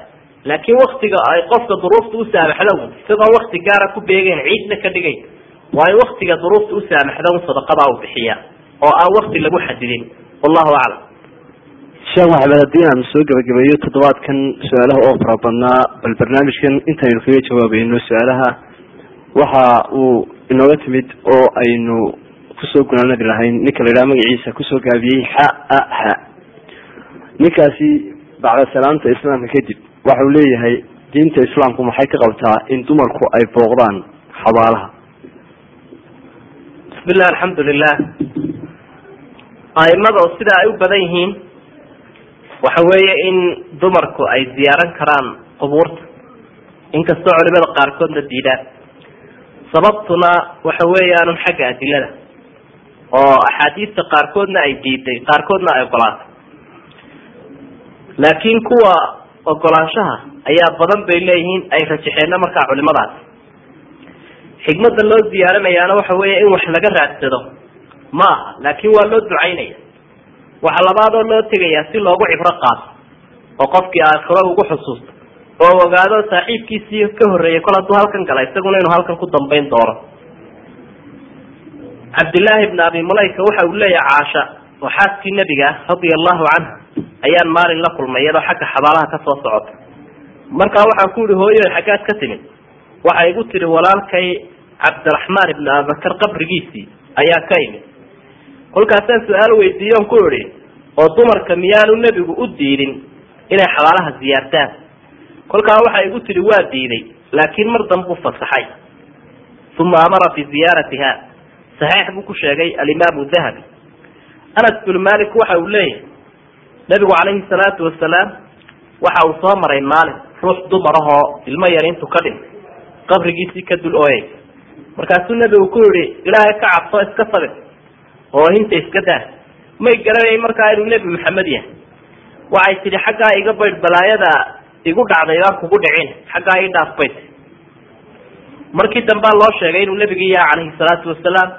Laakiin waktiga ay qofka duruufta u saamaxdo isagoon wakti gaara ku beegeyn ciidna ka dhigayn waa in waktiga duruufta u saamaxdo un sadaqadaa uu bixiya oo aan wakti lagu xadidin. Wallahu aclam sheekh maxamed haddii aan soo gebagabeeyo toddobaadkan su'aalaha oo fara badnaa bal barnaamijkan intaynu kaga jawaabayno su'aalaha waxa uu inooga timid oo aynu ku soo gunaanadi lahayn. Ninka la yidhaha magaciisa ku soo gaabiyey xa a xa ninkaasi bacda salaamta islaamka kadib waxa uu leeyahay diinta islaamku maxay ka qabtaa in dumarku ay booqdaan xabaalaha bismillah alxamdu lilah aimada sida ay u badan yihiin waxa weeye in dumarku ay ziyaaran karaan qubuurta. Inkastoo culimada qaarkoodna diidaan sababtuna waxa weeyaanun xagga adilada oo axaadiista qaarkoodna ay diiday qaarkoodna ay ogolaatay. Laakiin kuwa ogolaanshaha ayaa badan bay leeyihiin ay rajaxeenna markaa culimadaasi xikmadda loo diyaarinayaana waxa weeye in wax laga raadsado ma aha laakiin waa loo ducaynaya waxa labaadoo loo tegayaa si loogu cibro qaato oo qofkii aakhiro ugu xusuusto oo ogaado saaxiibkiisii ka horreeyay kol hadduu halkan gala isaguna inuu halkan ku dambayn doono cabdillaahi bn abi mulayka waxa uu leeyahay caasha oo xaaskii nebiga ah radia allahu canha ayaan maalin la kulmay iyadoo xagga xabaalaha ka soo socota. Markaa waxaan ku yihi hooyo xaggaad ka timid. Waxay igu tihi walaalkay cabdiraxmaan ibn abibakar qabrigiisii ayaa ka imid kolkaasaan su'aal weydiiye on ku idhi oo dumarka miyaanu nebigu u diidin inay xabaalaha ziyaartaan kolkaa waxay igu tihi waa diiday laakiin mar danbuu fasaxay. Uma amara bi ziyaaratiha saxiix buu ku sheegay alimaamu dahabi. Anas binu malik waxa uu leeyahay nabigu calayhi salaatu wasalaam waxa uu soo maray maalin ruux dumar ahoo ilmo yar intu ka dhintay qabrigiisii ka dul ooyay. Markaasuu nebigu ku yihi ilaahay ka cabso iska sabir oo hinta iska daa. May garanayn markaa inuu nebi maxamed yahay. Waxay tidhi xaggaa iga baydh balaayada igu dhacday baan kugu dhicin. Xaggaa ii dhaaf bay ti markii dambea loo sheegay inuu nebigi yaha calayhi salaatu wasalaam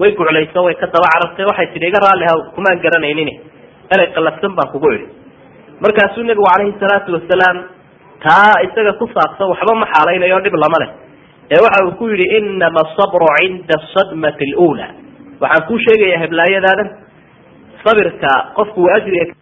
way guclayso way ka daba carartay. Waxay tidhi iga raalli kumaan garanaynin. Erey qalafsan baan kugu idhi markaasuu nebigu calayhi salaatu wasalaam taa isaga ku saabsan waxba ma xaalaynayo dhib lama leh. Ee waxa uu ku yidhi inama asabru cinda asadmati alula waxaan kuu sheegayaa heblaayadaadan sabirka qofku uu ajriga